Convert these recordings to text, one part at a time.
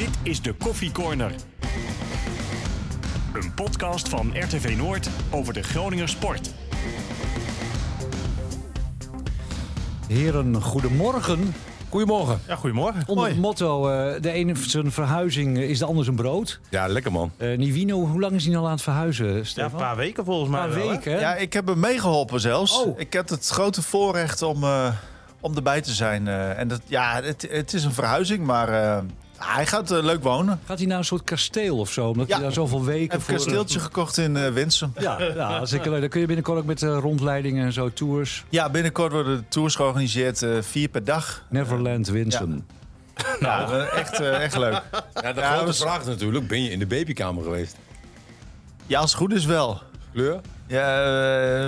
Dit is de Koffie Corner. Een podcast van RTV Noord over de Groninger sport. Heren, goedemorgen. Goedemorgen. Ja, goedemorgen. Onder het motto, eh, de ene zijn verhuizing is de ander zijn brood. Ja, lekker man. Eh Nivino, hoe lang is hij al aan het verhuizen, Ja, Stefan? een paar weken volgens mij Een paar wel, hè? weken, hè? Ja, ik heb hem meegeholpen zelfs. Oh. Ik heb het grote voorrecht om, eh, om erbij te zijn. eh. en dat, ja, het, het is een verhuizing, maar eh, hij gaat eh, leuk wonen. Gaat hij naar een soort kasteel of zo? Omdat Ja. hij daar zoveel Ik weken heb een voor... kasteeltje gekocht in eh Winsum. Ja, ja hartstikke leuk. Dan kun je binnenkort ook met eh, rondleidingen en zo, tours. Ja, binnenkort worden de tours georganiseerd, eh, vier per dag. Neverland, Winsum. Nou, eh, echt, eh, echt leuk. Ja, de Ja, grote was- vraag is natuurlijk, ben je in de babykamer geweest? Ja, als het goed is wel. Kleur? Ja,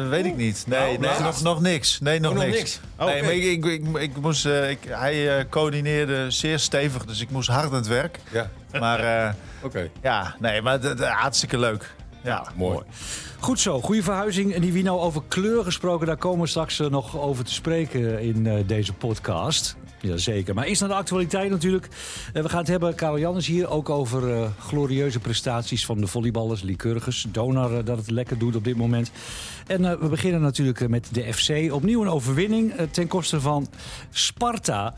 eh, weet ik niet. Nee, Nou, nee nou. nog, nog niks. Nee, nog, Oh, nog niks. niks. Oh, nee, maar ik, ik, ik, ik moest, eh, ik, hij eh, coördineerde zeer stevig, dus ik moest hard aan het werk. Ja, Maar eh, oké. ja, nee, maar d- d- hartstikke leuk. Ja, Mooi. Goed zo, goede verhuizing. En Nivino, over kleur gesproken, daar komen we straks nog over te spreken in eh, deze podcast. Jazeker. Maar eerst naar de actualiteit natuurlijk. Eh, we gaan het hebben, Karel Jan is hier, ook over eh, glorieuze prestaties van de volleyballers, Lycurgus. Donar eh, dat het lekker doet op dit moment. En we beginnen natuurlijk met de FC. Opnieuw een overwinning ten koste van Sparta.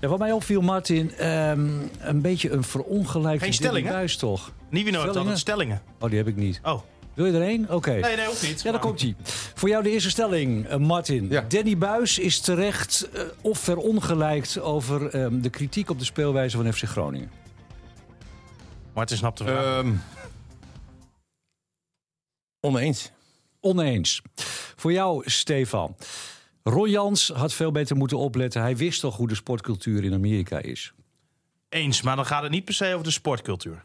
En wat mij opviel, Martin, ehm, een beetje een verongelijkte Geen buis toch? Nivino heeft Stellingen? stellingen. Oh, die heb ik niet. Oh, Wil je er één? Oké. nee, nee, hoeft niet. Ja, daar komt hij. Voor jou de eerste stelling, eh, Martin. Ja. Danny Buis is terecht eh, of verongelijkt over ehm, de kritiek op de speelwijze van FC Groningen. Martin snapt de vraag. Ehm, oneens. Oneens. Voor jou, Stefan. Ron Jans had veel beter moeten opletten. Hij wist toch hoe de sportcultuur in Amerika is. Eens, maar dan gaat het niet per se over de sportcultuur.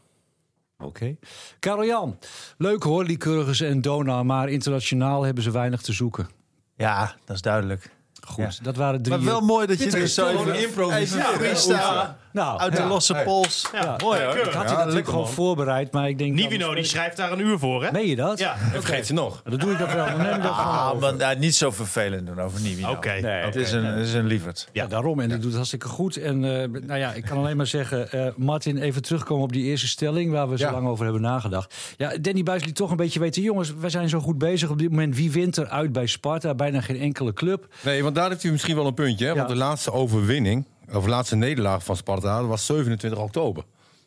Oké. Karel Jan. Leuk hoor, Lycurgus en Dona. Maar internationaal hebben ze weinig te zoeken. ja dat is duidelijk. Goed, Ja. dat waren drie... Maar wel mooi dat je er zo stellingen. even, improviseren. Nou, uit de ja. losse Hey. pols. Ja, mooi hoor. Ik had je natuurlijk gewoon man. voorbereid, maar ik denk... Nivino die schrijft daar een uur voor, hè? Meen je dat? Ja. En vergeet ze nog. Dat doe ik dat wel. Dan neem ik dat gewoon Ah, maar nou, niet zo vervelend doen over Nivino. Oké. Nee, Het is een, het is een lieverd. Ja, daarom. En dat doet het hartstikke goed. En eh, nou ja, ik kan alleen maar zeggen, eh, Martin, even terugkomen op die eerste stelling waar we zo Ja. lang over hebben nagedacht. Ja, Danny Buis liet toch een beetje weten, jongens, wij zijn zo goed bezig op dit moment. Wie wint er uit bij Sparta? Bijna geen enkele club. Nee, want daar heeft u misschien wel een puntje. Hè? Ja. Want de laatste overwinning, of de laatste nederlaag van Sparta, dat was 27 oktober.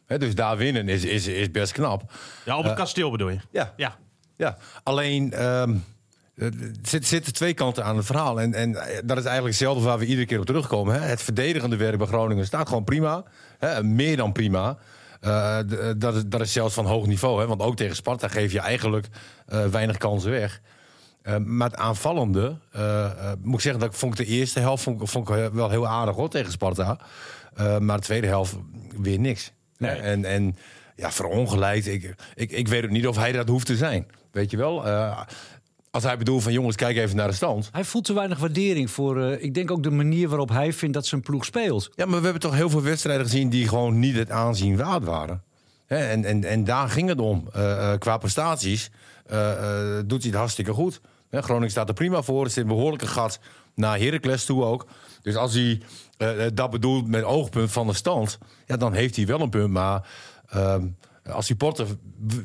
Dus daar winnen is, is, is best knap. Ja, op het kasteel bedoel je? Ja. Ja. Ja, alleen ehm, er zit- zitten twee kanten aan het verhaal. En, en eh, dat is eigenlijk hetzelfde waar we iedere keer op terugkomen. Hè. Het verdedigende werk bij Groningen staat gewoon prima. Hè, meer dan prima. Eh, eh, dat, is, dat is zelfs van hoog niveau. Hè, want ook tegen Sparta geef je eigenlijk eh, weinig kansen weg. Eh, maar het aanvallende, eh, eh, moet ik zeggen dat ik vond ik de eerste helft vond, ik- vond ik wel heel aardig hoor, tegen Sparta. Maar de tweede helft weer niks. Nee. En, en ja, verongelijkt. Ik, ik, ik weet ook niet of hij dat hoeft te zijn. Weet je wel? Als hij bedoelt van jongens, kijk even naar de stand. Hij voelt te weinig waardering voor, ik denk ook de manier waarop hij vindt dat zijn ploeg speelt. Ja, maar we hebben toch heel veel wedstrijden gezien die gewoon niet het aanzien waard waren. Hè, en, en, en daar ging het om. Qua prestaties doet hij het hartstikke goed. Hè, Groningen staat er prima voor. Er zit een behoorlijke gat naar Heracles toe ook. Dus als hij eh, eh, dat bedoelt met oogpunt van de stand... Ja, dan heeft hij wel een punt. Maar ehm, als supporter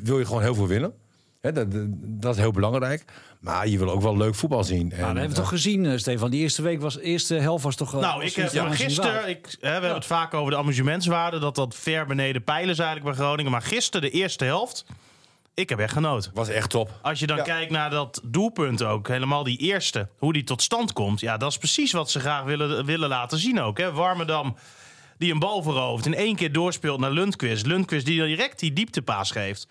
wil je gewoon heel veel winnen. Hè, dat, dat- is heel belangrijk. Maar je wil ook wel leuk voetbal zien. En, Nou, dat hebben we toch eh, gezien, eh, Stefan. Die eerste week was, de eerste helft was toch... Nou, ik heb gisteren, ik, hè, we hebben het vaak over de amusementswaarde, dat dat ver beneden pijlen is eigenlijk bij Groningen. Maar gisteren, de eerste helft, ik heb echt genoten. was echt top. Als je dan Ja. kijkt naar dat doelpunt ook, helemaal die eerste, hoe die tot stand komt. Ja, dat is precies wat ze graag willen, willen laten zien ook. Hè. Warmerdam, die een bal verovert, in één keer doorspeelt naar Lundqvist. Lundqvist die direct die dieptepaas geeft.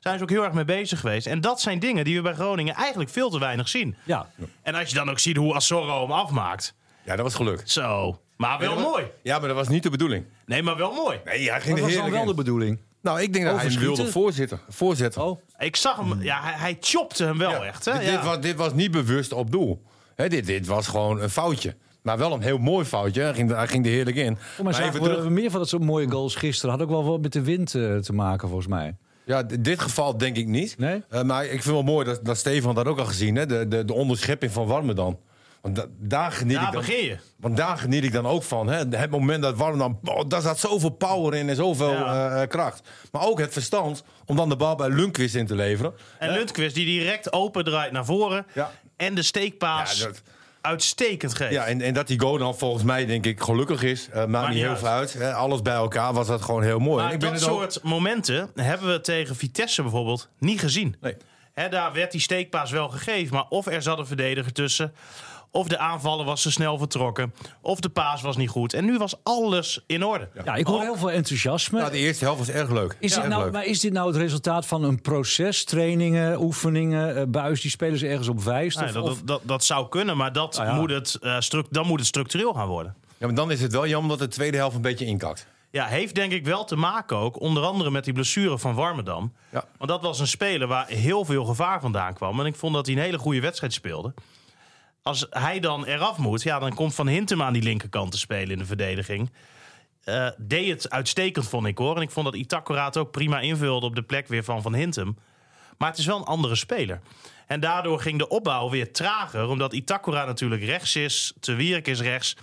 Zijn ze ook heel erg mee bezig geweest. En dat zijn dingen die we bij Groningen eigenlijk veel te weinig zien. Ja, En als je dan ook ziet hoe Assorro hem afmaakt. Ja, dat was gelukt. Zo. Maar wel mooi. Ja, maar dat was niet de bedoeling. Nee, maar wel mooi. Nee, hij ging dat er was dan wel in. de bedoeling. Nou, ik denk dat hij wilde voorzitten. voorzetten. Oh, Ik zag hem, ja, hij, hij chopte hem wel Ja. echt. Hè? Dit, Ja. dit, was, dit was niet bewust op doel. Hè, dit, dit was gewoon een foutje. Maar wel een heel mooi foutje. Hij ging, hij ging er heerlijk in. Mij Maar even we terug. meer van dat soort mooie goals gisteren. Had ook wel wat met de wind eh, te maken, volgens mij. Ja, d- dit geval denk ik niet. Nee? Eh, maar ik vind wel mooi dat, dat Stefan dat ook al gezien. Hè? De, de, de onderschepping van Warmerdam. Want da- daar geniet Daar ik dan, begin je. Want daar geniet ik dan ook van. Hè? Het moment dat Warm dan... Oh, daar zat zoveel power in en zoveel Ja. eh, eh, kracht. Maar ook het verstand om dan de bal bij Lundqvist in te leveren. En Lundqvist die direct open draait naar voren. Ja. En de steekpaas Ja, dat- uitstekend geeft. Ja, en, en dat die goal dan volgens mij, denk ik, gelukkig is. eh, maakt niet niet heel uit. veel uit. Hè? Alles bij elkaar was dat gewoon heel mooi. Maar ik dat ben het ook- soort momenten hebben we tegen Vitesse bijvoorbeeld niet gezien. Nee. Hè, daar werd die steekpaas wel gegeven, maar of er zat een verdediger tussen... of de aanvallen was te snel vertrokken... of de paas was niet goed. En nu was alles in orde. Ja, ik hoor heel veel enthousiasme. Nou, de eerste helft was erg leuk. Is dit, Erg nou, leuk. maar is dit nou het resultaat van een proces, trainingen, oefeningen, eh, buis die spelers ergens op wijst? Nee, of, dat, of- dat, dat, dat zou kunnen, maar dat Ah, ja. moet het, eh, dan moet het structureel gaan worden. Ja, maar dan is het wel jammer dat de tweede helft een beetje inkakt. Ja, heeft denk ik wel te maken ook, onder andere met die blessure van Warmerdam. Ja. Want dat was een speler waar heel veel gevaar vandaan kwam. En ik vond dat hij een hele goede wedstrijd speelde. Als hij dan eraf moet, ja, dan komt Van Hintem aan die linkerkant te spelen in de verdediging. Eh, deed het uitstekend, vond ik hoor. En ik vond dat Itakura ook prima invulde op de plek weer van Van Hintem. Maar het is wel een andere speler. En daardoor ging de opbouw weer trager, omdat Itakura natuurlijk rechts is, Te Wierik is rechts.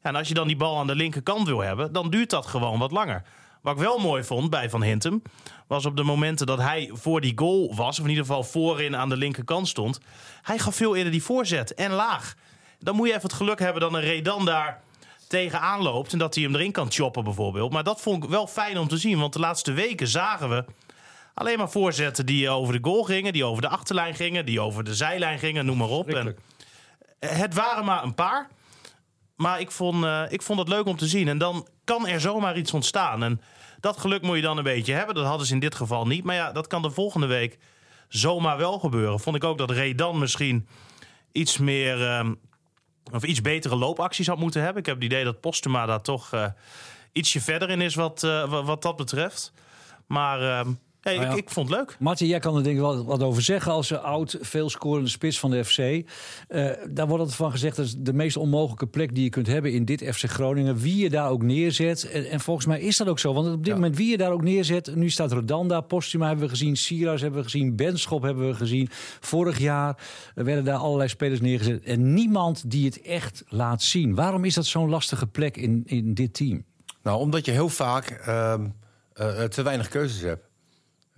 En als je dan die bal aan de linkerkant wil hebben, dan duurt dat gewoon wat langer. Wat ik wel mooi vond bij Van Hintem, was op de momenten dat hij voor die goal was, of in ieder geval voorin aan de linkerkant stond, hij gaf veel eerder die voorzet en laag. Dan moet je even het geluk hebben dat een Redan daar tegenaan loopt en dat hij hem erin kan choppen bijvoorbeeld. Maar dat vond ik wel fijn om te zien, want de laatste weken zagen we alleen maar voorzetten die over de goal gingen, die over de achterlijn gingen, die over de zijlijn gingen, noem maar op. En het waren maar een paar. Maar ik vond, eh, ik vond het leuk om te zien. En dan kan er zomaar iets ontstaan. En dat geluk moet je dan een beetje hebben. Dat hadden ze in dit geval niet. Maar ja, dat kan de volgende week zomaar wel gebeuren. Vond ik ook dat Redan misschien iets meer... ehm, of iets betere loopacties had moeten hebben. Ik heb het idee dat Postuma daar toch eh, ietsje verder in is wat, eh, wa- wat dat betreft. Maar ehm, ja, Nou ja. ik, ik vond het leuk. Martin, jij kan er denk ik wel wat over zeggen als een oud, veelscorende spits van de FC. Eh, daar wordt altijd van gezegd, dat is de meest onmogelijke plek die je kunt hebben in dit FC Groningen. Wie je daar ook neerzet. En, en volgens mij is dat ook zo. Want op dit moment wie je daar ook neerzet. Nu staat Rodan daar, Postuma hebben we gezien, Siras hebben we gezien, Benschop hebben we gezien. Vorig jaar werden daar allerlei spelers neergezet. En niemand die het echt laat zien. Waarom is dat zo'n lastige plek in, in dit team? Nou, omdat je heel vaak ehm, eh, te weinig keuzes hebt.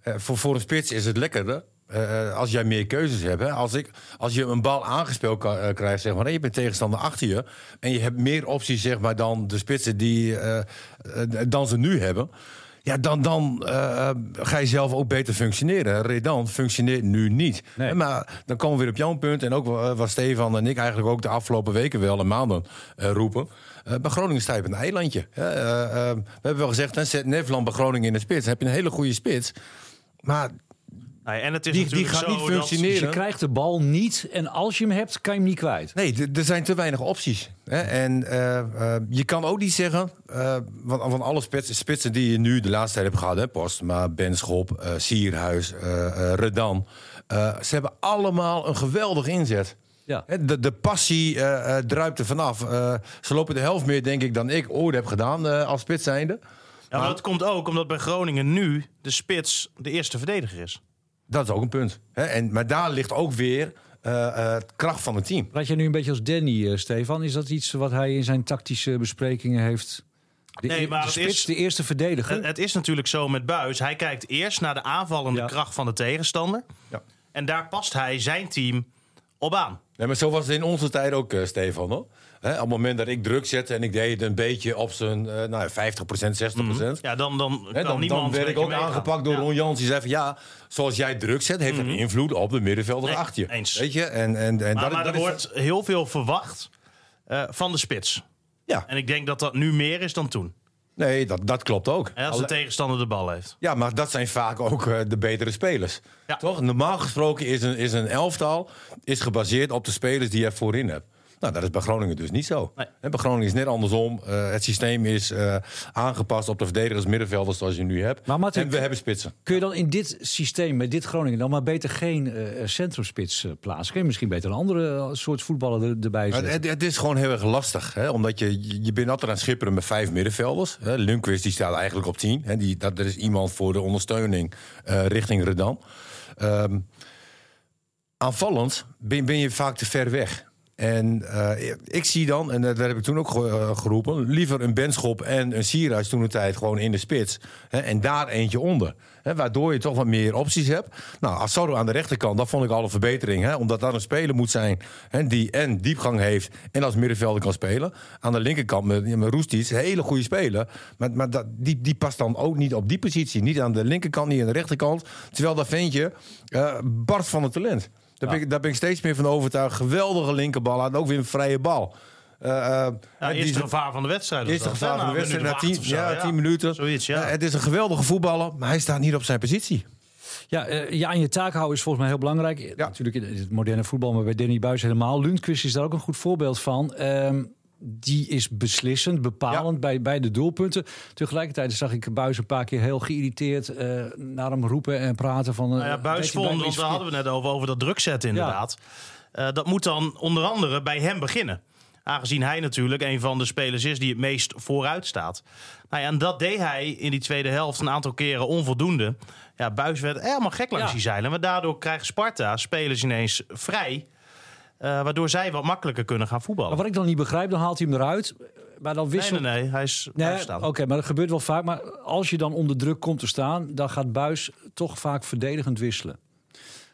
Eh, voor, voor een spits is het lekkerder eh, als jij meer keuzes hebt. Hè. Als, ik, als je een bal aangespeeld eh, krijgt, zeg maar, en je bent tegenstander achter je... en je hebt meer opties zeg maar, dan de spitsen die, dan ze nu hebben... Ja, dan, dan ga je zelf ook beter functioneren. Redan functioneert nu niet. Nee. Maar dan komen we weer op jouw punt. En ook wat Stefan en ik eigenlijk ook de afgelopen weken wel en maanden roepen. Eh, bij Groningen sta je op een eilandje. we hebben wel gezegd, hè, zet Nederland bij Groningen in de spits. Dan heb je een hele goede spits. Maar Nee, en het is die, gaat zo niet dat- Dus je functioneren. krijgt de bal niet. En als je hem hebt, kan je hem niet kwijt. Nee, er zijn te weinig opties. Hè? En eh, eh, je kan ook niet zeggen, eh, van, van alle spitsen, spitsen die je nu de laatste tijd hebt gehad, hè, Post, maar Benschop, eh Sierhuis, eh, eh, Redan, eh, ze hebben allemaal een geweldige inzet. Ja. Hè, De, de passie eh, eh, druipt er vanaf. Eh, ze lopen de helft meer, denk ik, dan ik ooit heb gedaan eh, als spits zijnde. Ja, maar dat komt ook omdat bij Groningen nu de spits de eerste verdediger is. Dat is ook een punt. Hè? En, maar daar ligt ook weer eh, eh, het kracht van het team. Praat jij nu een beetje als Danny, eh, Stefan? Is dat iets wat hij in zijn tactische besprekingen heeft? De, Nee, eer- maar de het spits, is- de eerste verdediger. Het, het is natuurlijk zo met Buis. Hij kijkt eerst naar de aanvallende Ja. kracht van de tegenstander. Ja. En daar past hij zijn team op aan. Nee, maar zo was het in onze tijd ook, Stefan. Hoor. Hè, op het moment dat ik druk zette en ik deed het een beetje op zijn eh, nou, ja, 50%, 60%. Ja, dan, dan dan, dan werd ik ook aangepakt door Ja. Ron Jans. Die zei van ja, zoals jij druk zet, heeft dat invloed op de middenvelder Nee, achter je. eens. Weet je? En, en, en Maar, dat, maar dat er is- wordt heel veel verwacht eh, van de spits. Ja, En ik denk dat dat nu meer is dan toen. nee, dat, dat klopt ook. Als de Alle- tegenstander de bal heeft. Ja, maar dat zijn vaak ook eh, de betere spelers. Ja. Toch? Normaal gesproken is een, is een elftal is gebaseerd op de spelers die je voorin hebt. Nou, dat is bij Groningen dus niet zo. Nee. Hè, Bij Groningen is het net andersom. Eh, het systeem is eh, aangepast op de verdedigers, middenvelders zoals je nu hebt. Maar Martin, en we hebben spitsen. Kun je dan in dit systeem, met dit Groningen, dan maar beter geen eh, centrumspits plaatsen? Kun je misschien beter een andere soort voetballer er, erbij zetten? het, het is gewoon heel erg lastig. Hè? Omdat je, je- bent altijd aan het schipperen met vijf middenvelders. Hè? Lundqvist die staat eigenlijk op tien. Hè? Die, dat, er is iemand voor de ondersteuning eh, richting Redan. Ehm, aanvallend ben, ben je vaak te ver weg. En eh, ik zie dan, en dat heb ik toen ook eh, geroepen, liever een Benschop en een Sierhuis toen de tijd gewoon in de spits. Hè, en daar eentje onder. Hè, waardoor je toch wat meer opties hebt. Nou, Assado aan de rechterkant, dat vond ik al een verbetering. Hè, omdat daar een speler moet zijn hè, die en diepgang heeft en als middenvelder kan spelen. Aan de linkerkant met, met hele goede speler. Maar, maar dat, die, die past dan ook niet op die positie. Niet aan de linkerkant, niet aan de rechterkant. Terwijl dat ventje uh, barst van het talent. Daar, ben ik, daar ben ik steeds meer van overtuigd. Geweldige linkerbal, en ook weer een vrije bal. Uh, uh, ja, eerste die, gevaar van de wedstrijd. Eerste gevaar van de wedstrijd na tien, zo, ja, tien minuten. Zoiets, ja. Uh, het is een geweldige voetballer, maar hij staat niet op zijn positie. Ja, uh, ja, aan je taak houden is volgens mij heel belangrijk. Ja. Natuurlijk in het moderne voetbal, maar bij Danny Buis helemaal. Lundqvist is daar ook een goed voorbeeld van. Um, die is beslissend, bepalend ja. bij, bij de doelpunten. Tegelijkertijd zag ik Buis een paar keer heel geïrriteerd uh, naar hem roepen en praten van... Nou ja, Buis vond, want daar hadden we net over, over dat druk zetten inderdaad. Ja. Uh, dat moet dan onder andere bij hem beginnen. Aangezien hij natuurlijk een van de spelers is die het meest vooruit staat. Nou ja, en dat deed hij in die tweede helft een aantal keren onvoldoende. Ja, Buis werd helemaal gek langs die zeilen. Maar daardoor krijgt Sparta spelers ineens vrij. Uh, waardoor zij wat makkelijker kunnen gaan voetballen. Maar wat ik dan niet begrijp, dan haalt hij hem eruit. Maar dan wisselt... Nee, nee, nee. Hij is nee, Oké, okay, maar dat gebeurt wel vaak. Maar als je dan onder druk komt te staan... dan gaat Buis toch vaak verdedigend wisselen.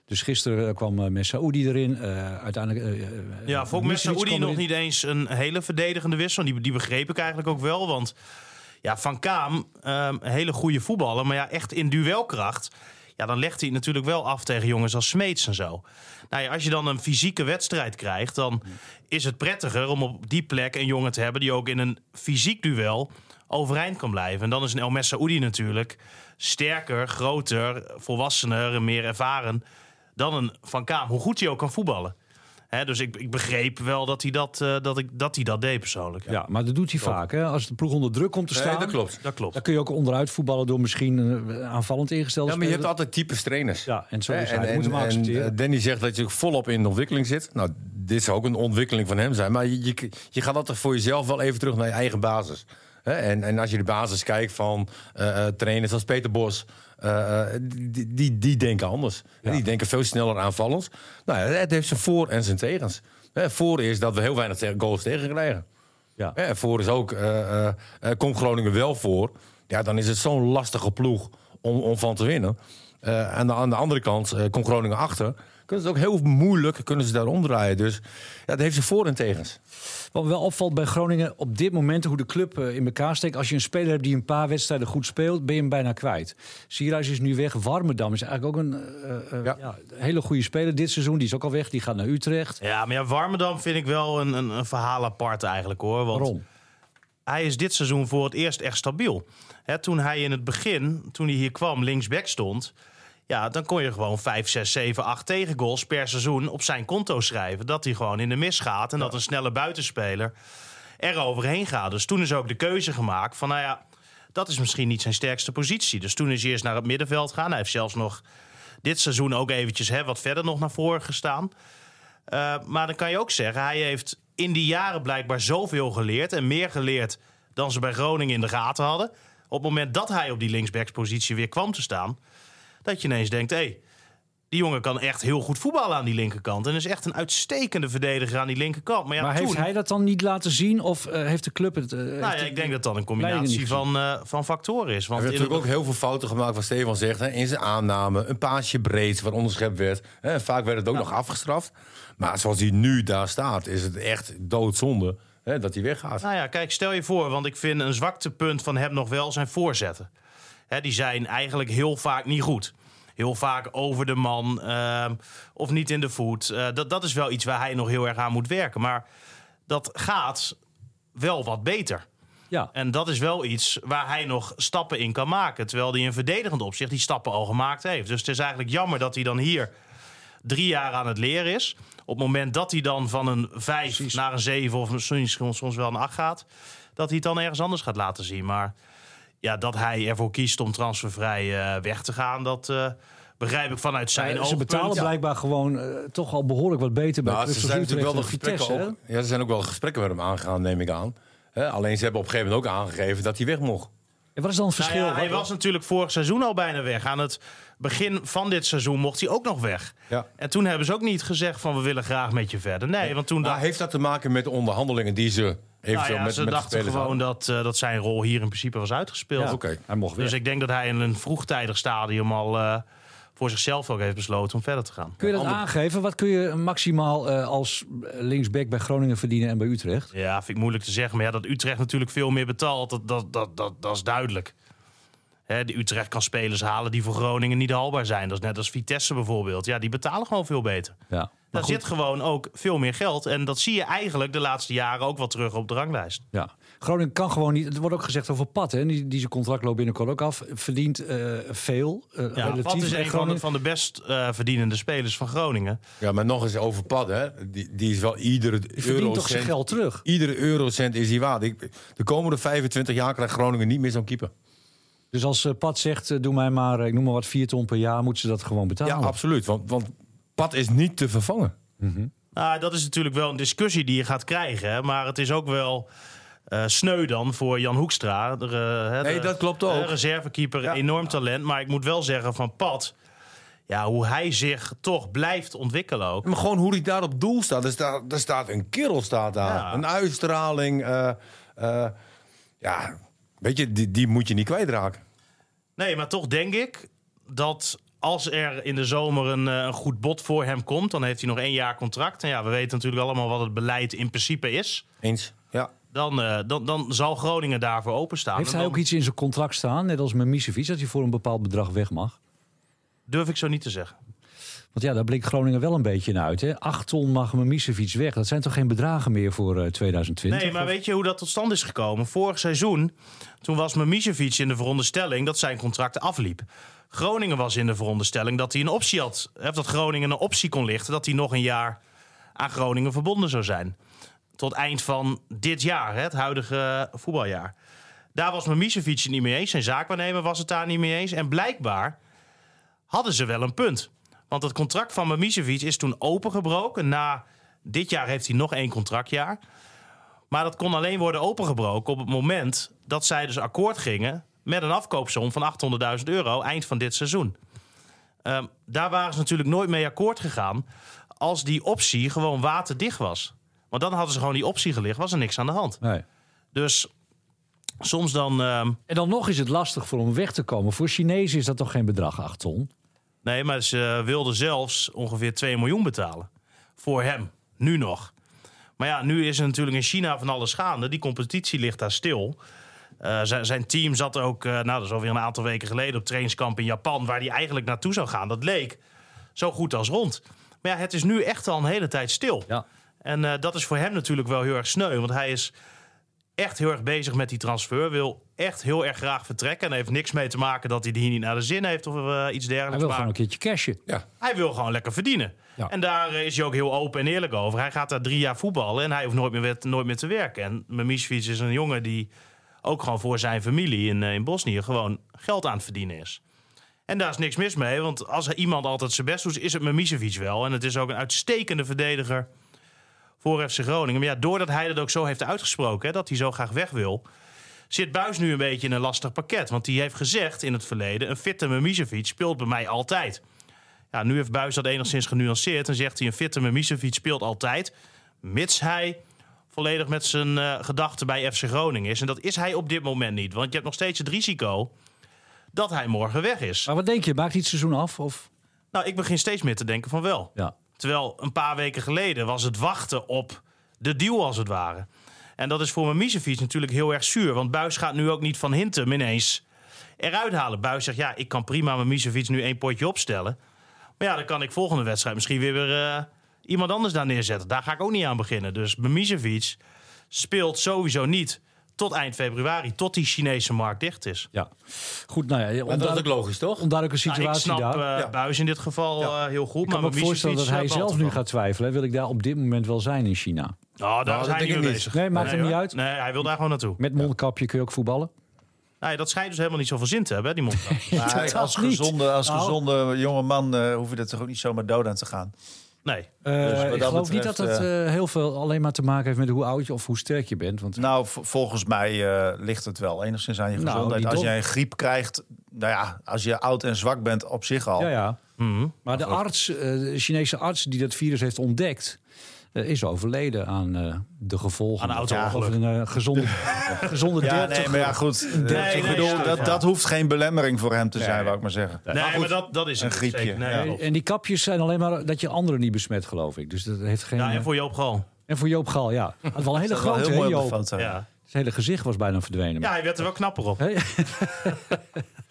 Dus gisteren kwam uh, Messaoudi erin. Uh, uiteindelijk. Uh, ja, vond Messaoudi nog niet eens een hele verdedigende wissel. Die, die begreep ik eigenlijk ook wel. Want ja, Van Kaam, een hele goede voetballer. Maar ja, echt in duelkracht. Ja, dan legt hij het natuurlijk wel af tegen jongens als Smeets en zo. Nou ja, als je dan een fysieke wedstrijd krijgt, dan is het prettiger om op die plek een jongen te hebben die ook in een fysiek duel overeind kan blijven. En dan is een El Messaoudi natuurlijk sterker, groter, volwassener en meer ervaren dan een Van Kaam. Hoe goed hij ook kan voetballen. He, dus ik, ik, begreep wel dat hij dat, uh, dat, ik, dat hij dat deed persoonlijk. Ja, ja maar dat doet hij klopt. vaak. Hè? Als de ploeg onder druk komt te staan, nee, dat klopt. Dat klopt. dan kun je ook onderuit voetballen door misschien uh, aanvallend ingesteld Ja, maar je hebt altijd types trainers. Ja, en zo is en, hij. En, moet hem accepteren. En Danny zegt dat je volop in de ontwikkeling zit. Nou, dit zou ook een ontwikkeling van hem zijn. Maar je, je, je gaat altijd voor jezelf wel even terug naar je eigen basis. En, en als je de basis kijkt van uh, trainers als Peter Bos... Uh, die, die, die, denken anders. Ja. Die denken veel sneller aanvallend. Nou het heeft zijn voor- en zijn tegens. Hè, voor is dat we heel weinig goals tegen krijgen. Ja. Hè, voor is ook, uh, uh, komt Groningen wel voor. Ja, dan is het zo'n lastige ploeg om, om van te winnen. aan, de, aan de andere kant komt Groningen achter. Kunnen ze het ook heel moeilijk kunnen ze daar omdraaien. Dus ja, dat heeft zijn voor- en tegens. Wat wel opvalt bij Groningen op dit moment hoe de club in elkaar steekt. Als je een speler hebt die een paar wedstrijden goed speelt, ben je hem bijna kwijt. Sierhuis is nu weg. Warmerdam is eigenlijk ook een uh, uh, ja. Ja, hele goede speler dit seizoen. Die is ook al weg. Die gaat naar Utrecht. Ja, maar ja, Warmerdam vind ik wel een, een, een verhaal apart eigenlijk hoor. Want Waarom? Hij is dit seizoen voor het eerst echt stabiel. He, toen hij in het begin, toen hij hier kwam, linksback stond. Ja, dan kon je gewoon 5, 6, 7, 8 tegengoals per seizoen op zijn konto schrijven. Dat hij gewoon in de mis gaat en ja. dat een snelle buitenspeler er overheen gaat. Dus toen is ook de keuze gemaakt van, nou ja, dat is misschien niet zijn sterkste positie. Dus toen is hij eerst naar het middenveld gaan. Hij heeft zelfs nog dit seizoen ook eventjes hè, wat verder nog naar voren gestaan. Uh, maar dan kan je ook zeggen, hij heeft in die jaren blijkbaar zoveel geleerd en meer geleerd dan ze bij Groningen in de gaten hadden. Op het moment dat hij op die linksbackspositie weer kwam te staan, dat je ineens denkt: hé, hey, die jongen kan echt heel goed voetballen aan die linkerkant. En is echt een uitstekende verdediger aan die linkerkant. Maar, ja, maar toen... heeft hij dat dan niet laten zien? Of uh, heeft de club het... Uh, nou ja, ik denk dat dat een combinatie van, uh, van factoren is. Want hij heeft natuurlijk ook heel veel fouten gemaakt, wat Stefan zegt. Hè, in zijn aanname, een paasje breed, waar onderschept werd. Hè, vaak werd het ook ja. nog afgestraft. Maar zoals hij nu daar staat, is het echt doodzonde hè, dat hij weggaat. Nou ja, kijk, stel je voor, want ik vind een zwaktepunt van hem nog wel zijn voorzetten. Hè, die zijn eigenlijk heel vaak niet goed. Heel vaak over de man uh, of niet in de voet. Uh, dat, dat is wel iets waar hij nog heel erg aan moet werken. Maar dat gaat wel wat beter. Ja. En dat is wel iets waar hij nog stappen in kan maken. Terwijl hij in verdedigend opzicht die stappen al gemaakt heeft. Dus het is eigenlijk jammer dat hij dan hier drie jaar aan het leren is. Op het moment dat hij dan van een vijf Precies. naar een zeven of misschien soms wel een acht gaat... dat hij het dan ergens anders gaat laten zien. Maar ja, dat hij ervoor kiest om transfervrij uh, weg te gaan, dat uh, begrijp ik vanuit zijn ja, Ze betalen ja. blijkbaar gewoon uh, toch al behoorlijk wat beter bij nou, clubs zijn natuurlijk wel de Vitesse. Ook, ja, er zijn ook wel gesprekken met hem aangegaan, neem ik aan. He, alleen ze hebben op een gegeven moment ook aangegeven dat hij weg mocht. En wat is dan het Nou verschil? ja, hij was natuurlijk vorig seizoen al bijna weg. Aan het begin van dit seizoen mocht hij ook nog weg. Ja. En toen hebben ze ook niet gezegd van we willen graag met je verder. Nee, want toen Maar heeft dat te maken met de onderhandelingen die ze eventueel nou ja, met, ze met dachten spelers gewoon dat, eh, dat zijn rol hier in principe was uitgespeeld. Ja. Hij mocht. Dus ik denk dat hij in een vroegtijdig stadium al eh, voor zichzelf ook heeft besloten om verder te gaan. kun je dat ander- aangeven? Wat kun je maximaal eh, als linksback bij Groningen verdienen en bij Utrecht? Ja, vind ik moeilijk te zeggen. Maar ja, dat Utrecht natuurlijk veel meer betaalt, dat, dat, dat, dat, dat is duidelijk. Hè, de Utrecht kan spelers halen die voor Groningen niet haalbaar zijn. Dat is net als Vitesse bijvoorbeeld. Ja, die betalen gewoon veel beter. Ja. Daar goed, zit gewoon ook veel meer geld. En dat zie je eigenlijk de laatste jaren ook wel terug op de ranglijst. ja. Groningen kan gewoon niet. Er wordt ook gezegd over Pat, hè? Die, die zijn contract loopt binnenkort ook af. Verdient eh, veel. eh, Ja, relatief Pat is een van de, Groningen. van de best eh, verdienende spelers van Groningen. Ja, maar nog eens over pad, hè. Die, die is wel iedere Die verdient toch zijn geld terug. Iedere eurocent is die waard. Ik- De komende 25 jaar krijgt Groningen niet meer zo'n keeper. Dus als eh, Pat zegt, eh, doe mij maar, eh, ik noem maar wat, vier ton per jaar, moeten ze dat gewoon Ja, betalen. absoluut. Want, want pad is niet te vervangen. Nou, dat is natuurlijk wel een discussie die je gaat krijgen. Hè? Maar het is ook wel eh, sneu dan voor Jan Hoekstra. De, hè, Nee, de- dat klopt ook. reservekeeper, Ja. enorm talent. Maar ik moet wel zeggen van Pat... Ja, hoe hij zich toch blijft ontwikkelen ook. Maar gewoon hoe hij daar op doel staat. Er staat, er staat een kerel staat daar. Ja. Een uitstraling. eh, eh, ja, weet je, die, die moet je niet kwijtraken. Nee, maar toch denk ik dat als er in de zomer een, eh, een goed bod voor hem komt... dan heeft hij nog één jaar contract. En ja, we weten natuurlijk allemaal wat het beleid in principe is. Eens. Ja. Dan, eh, dan, dan zal Groningen daarvoor openstaan. Heeft En hij dan ook iets in zijn contract staan, net als met Misevic, dat hij voor een bepaald bedrag weg mag? Durf ik zo niet te zeggen. Want ja, daar blinkt Groningen wel een beetje naar uit. Hè? 8 ton mag Mimicevic weg. Dat zijn toch geen bedragen meer voor eh, 2020? Nee, maar weet je hoe dat tot stand is gekomen? Vorig seizoen, toen was Mimicevic in de veronderstelling dat zijn contract afliep. Groningen was in de veronderstelling dat hij een optie had. Hè, dat Groningen een optie kon lichten dat hij nog een jaar aan Groningen verbonden zou zijn. Tot eind van dit jaar, hè, het huidige voetbaljaar. Daar was Mimicevic het niet mee eens. Zijn zaakwaarnemer was het daar niet mee eens. En blijkbaar hadden ze wel een punt. Want het contract van Mimicevic is toen opengebroken. Na dit jaar heeft hij nog één contractjaar. Maar dat kon alleen worden opengebroken op het moment dat zij dus akkoord gingen met een afkoopsom van 800.000 euro eind van dit seizoen. Ehm, daar waren ze natuurlijk nooit mee akkoord gegaan als die optie gewoon waterdicht was. Want dan hadden ze gewoon die optie gelicht, was er niks aan de hand. Nee. Dus soms dan. ehm, En dan nog is het lastig voor hem weg te komen. Voor Chinezen is dat toch geen bedrag, 8 ton? Nee, maar ze wilden zelfs ongeveer 2 miljoen betalen. Voor hem. Nu nog. Maar ja, nu is er natuurlijk in China van alles gaande. Die competitie ligt daar stil. Eh, zijn, team zat ook, eh, nou dat is alweer een aantal weken geleden... op trainingskamp in Japan, waar hij eigenlijk naartoe zou gaan. Dat leek zo goed als rond. Maar ja, het is nu echt al een hele tijd stil. Ja. En eh, dat is voor hem natuurlijk wel heel erg sneu. Want hij is echt heel erg bezig met die transfer. Wil echt heel erg graag vertrekken. En heeft niks mee te maken dat hij hier niet naar de zin heeft of eh, iets Hij dergelijks. wil Maar gewoon een keertje cashen. Ja. hij wil gewoon lekker verdienen. Ja. En daar eh, is hij ook heel open en eerlijk over. Hij gaat daar drie jaar voetballen en hij hoeft nooit meer, nooit meer te werken. En Mimicevic is een jongen die ook gewoon voor zijn familie in, eh, in Bosnië gewoon geld aan het verdienen is. En daar is niks mis mee, want als er iemand altijd zijn best doet, is het Mimicevic wel. En het is ook een uitstekende verdediger voor FC Groningen. Maar ja, doordat hij dat ook zo heeft uitgesproken, hè, dat hij zo graag weg wil, zit Buis nu een beetje in een lastig pakket. Want die heeft gezegd in het verleden, een fitte Mimicevic speelt bij mij altijd. Ja, nu heeft Buis dat enigszins genuanceerd en zegt hij, een fitte Mimicevic speelt altijd, mits hij volledig met zijn eh, gedachten bij FC Groningen is. En dat is hij op dit moment niet, want je hebt nog steeds het risico dat hij morgen weg is. Maar wat denk je? Maakt hij het seizoen af? Of? Nou, ik begin steeds meer te denken van wel. Ja. Terwijl een paar weken geleden was het wachten op de deal als het ware. En dat is voor mijn Misevic natuurlijk heel erg zuur. Want Buis gaat nu ook niet van Hintem ineens eruit halen. Buis zegt, ja, ik kan prima mijn Misevic nu één potje opstellen. Maar ja, dan kan ik volgende wedstrijd misschien weer, weer eh, iemand anders daar neerzetten. Daar ga ik ook niet aan beginnen. Dus Misevic speelt sowieso niet tot eind februari. Tot die Chinese markt dicht is. ja. Goed, nou ja. Maar dat is ook Onduidelijk, logisch, toch? onduidelijke Nou, ik situatie snap daar. eh, Ja. Buis in dit geval eh, heel goed. ik kan me ook Mimicevic, voorstellen dat hij zelf nu gaat twijfelen. Wil ik daar op dit moment wel zijn in China? Nou, daar dat is hij denk niet mee bezig. Nee, maakt hem niet uit. Nee, hij wil daar gewoon naartoe. Met mondkapje kun je ook voetballen. Nee, dat schijnt dus helemaal niet zoveel zin te hebben, hè, die mondkap. Maar Dat als gezonde, als Nou. gezonde jonge man eh, hoef je er toch ook niet zomaar dood aan te gaan. Nee. Eh, Dus wat ik geloof niet dat betreft, dat eh, heel veel alleen maar te maken heeft met hoe oud je of hoe sterk je bent. Want Nou, volgens mij eh, ligt het wel enigszins aan je Nou, gezondheid. Als jij een griep krijgt, nou ja, als je oud en zwak bent op zich al. ja, ja. Mhm. Maar de arts, eh, de Chinese arts die dat virus heeft ontdekt, eh, is overleden aan eh, de gevolgen. Aan een auto-ongeluk. Of een eh, gezonde, gezonde Ja, 30. nee, maar ja, goed. Eh, nee, ik bedoel, dat, ja. dat hoeft geen belemmering voor hem te zijn, Nee. wou ik maar zeggen. Nee, maar, dat, dat is een griepje, zeker. Nee. En die kapjes zijn alleen maar dat je anderen niet besmet, geloof ik. Dus dat heeft geen. Ja, eh, en voor Joop Gal. en voor Joop Gal, ja. Het was wel een hele grote, heel Joop. foto. Ja. Zijn hele gezicht was bijna verdwenen. ja, hij werd er wel knapper op.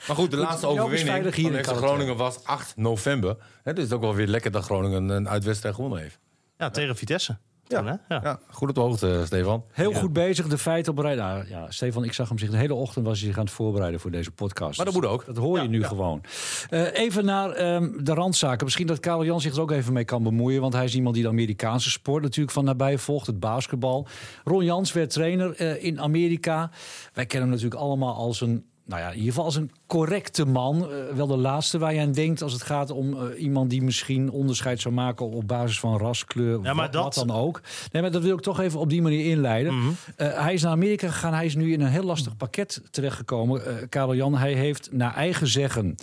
Maar goed, de laatste Joop is overwinning veilig hier van. Groningen was 8 november. Hè, dus het is ook wel weer lekker dat Groningen een uitwedstrijd gewonnen heeft. Ja, tegen Vitesse. Ja. Hè? ja. Ja, goed op de hoogte, Stefan. Heel Ja. goed bezig, de feiten op rij. Nou, ja, Stefan, ik zag hem zich de hele ochtend was hij zich aan het voorbereiden voor deze podcast. Maar dat moet ook. Dat hoor je nu ja. gewoon. Eh, even naar ehm, de randzaken. Misschien dat Karel Jan zich er ook even mee kan bemoeien. Want hij is iemand die de Amerikaanse sport natuurlijk van nabij volgt. Het basketbal. Ron Jans werd trainer eh, in Amerika. Wij kennen hem natuurlijk allemaal als een... Nou ja, in ieder geval als een correcte man. Eh, wel de laatste waar je aan denkt als het gaat om eh, iemand die misschien onderscheid zou maken op basis van ras, kleur, Ja, maar wat, dat- wat dan ook. Nee, maar dat wil ik toch even op die manier inleiden. Mhm. Eh, hij is naar Amerika gegaan. Hij is nu in een heel lastig pakket terechtgekomen. Karel Jan, hij heeft naar eigen zeggen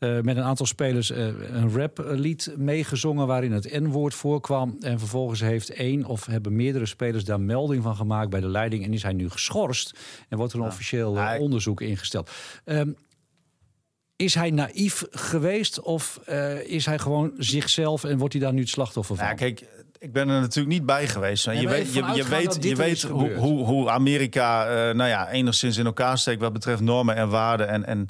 eh, met een aantal spelers eh, een raplied meegezongen waarin het N-woord voorkwam. En vervolgens heeft één of hebben meerdere spelers daar melding van gemaakt bij de leiding. En is hij nu geschorst en wordt er een officieel eh, Hij- onderzoek ingesteld. Ehm, is hij naïef geweest of is hij gewoon zichzelf en wordt hij daar nu het slachtoffer van? Nou, ja, kijk, ik ben er natuurlijk niet bij geweest. Nee, je weet, je, weet, je weet hoe, hoe, hoe Amerika nou ja, enigszins in elkaar steekt wat betreft normen en waarden en, en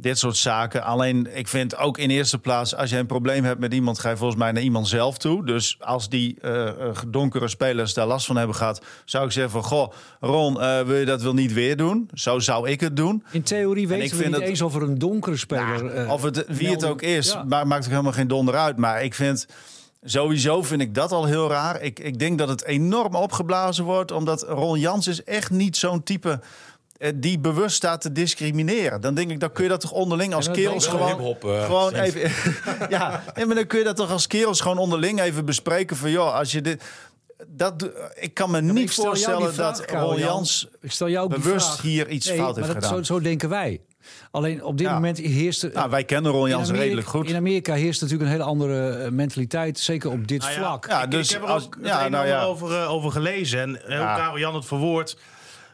dit soort zaken. Alleen, ik vind ook in eerste plaats, als je een probleem hebt met iemand, ga je volgens mij naar iemand zelf toe. Dus als die eh, eh, donkere spelers daar last van hebben gehad, zou ik zeggen van, goh, Ron, eh, wil je dat wel niet weer doen? Zo zou ik het doen. In theorie ik weten we vind niet het- eens of er een donkere speler... Nou, eh, of het, wie het melding- ook is, Ja. ma- maakt ook helemaal geen donder uit. Maar ik vind sowieso vind ik dat al heel raar. Ik, ik denk dat het enorm opgeblazen wordt, omdat Ron Jans is echt niet zo'n type die bewust staat te discrimineren. Dan denk ik, dan kun je dat toch onderling als dat kerels gewoon, eh, gewoon even. ja, nee, maar dan kun je dat toch als kerels gewoon onderling even bespreken van joh, als je dit. Dat, ik kan me niet voorstellen vraag, dat Jan. Jans Ik stel jou ook die bewust vraag. hier iets Nee, fout maar heeft dat, gedaan. Zo, zo denken wij. Alleen op dit Ja. moment heerst... er- Nou, wij kennen in Jans Amerika- redelijk goed. In Amerika heerst natuurlijk een hele andere eh, mentaliteit. Zeker op dit Nou ja, vlak. Ja, ik, dus ik heb er als- ook het ja, een en nou over, eh, over gelezen. En eh, hoe Ja. Karel Jan het verwoordt,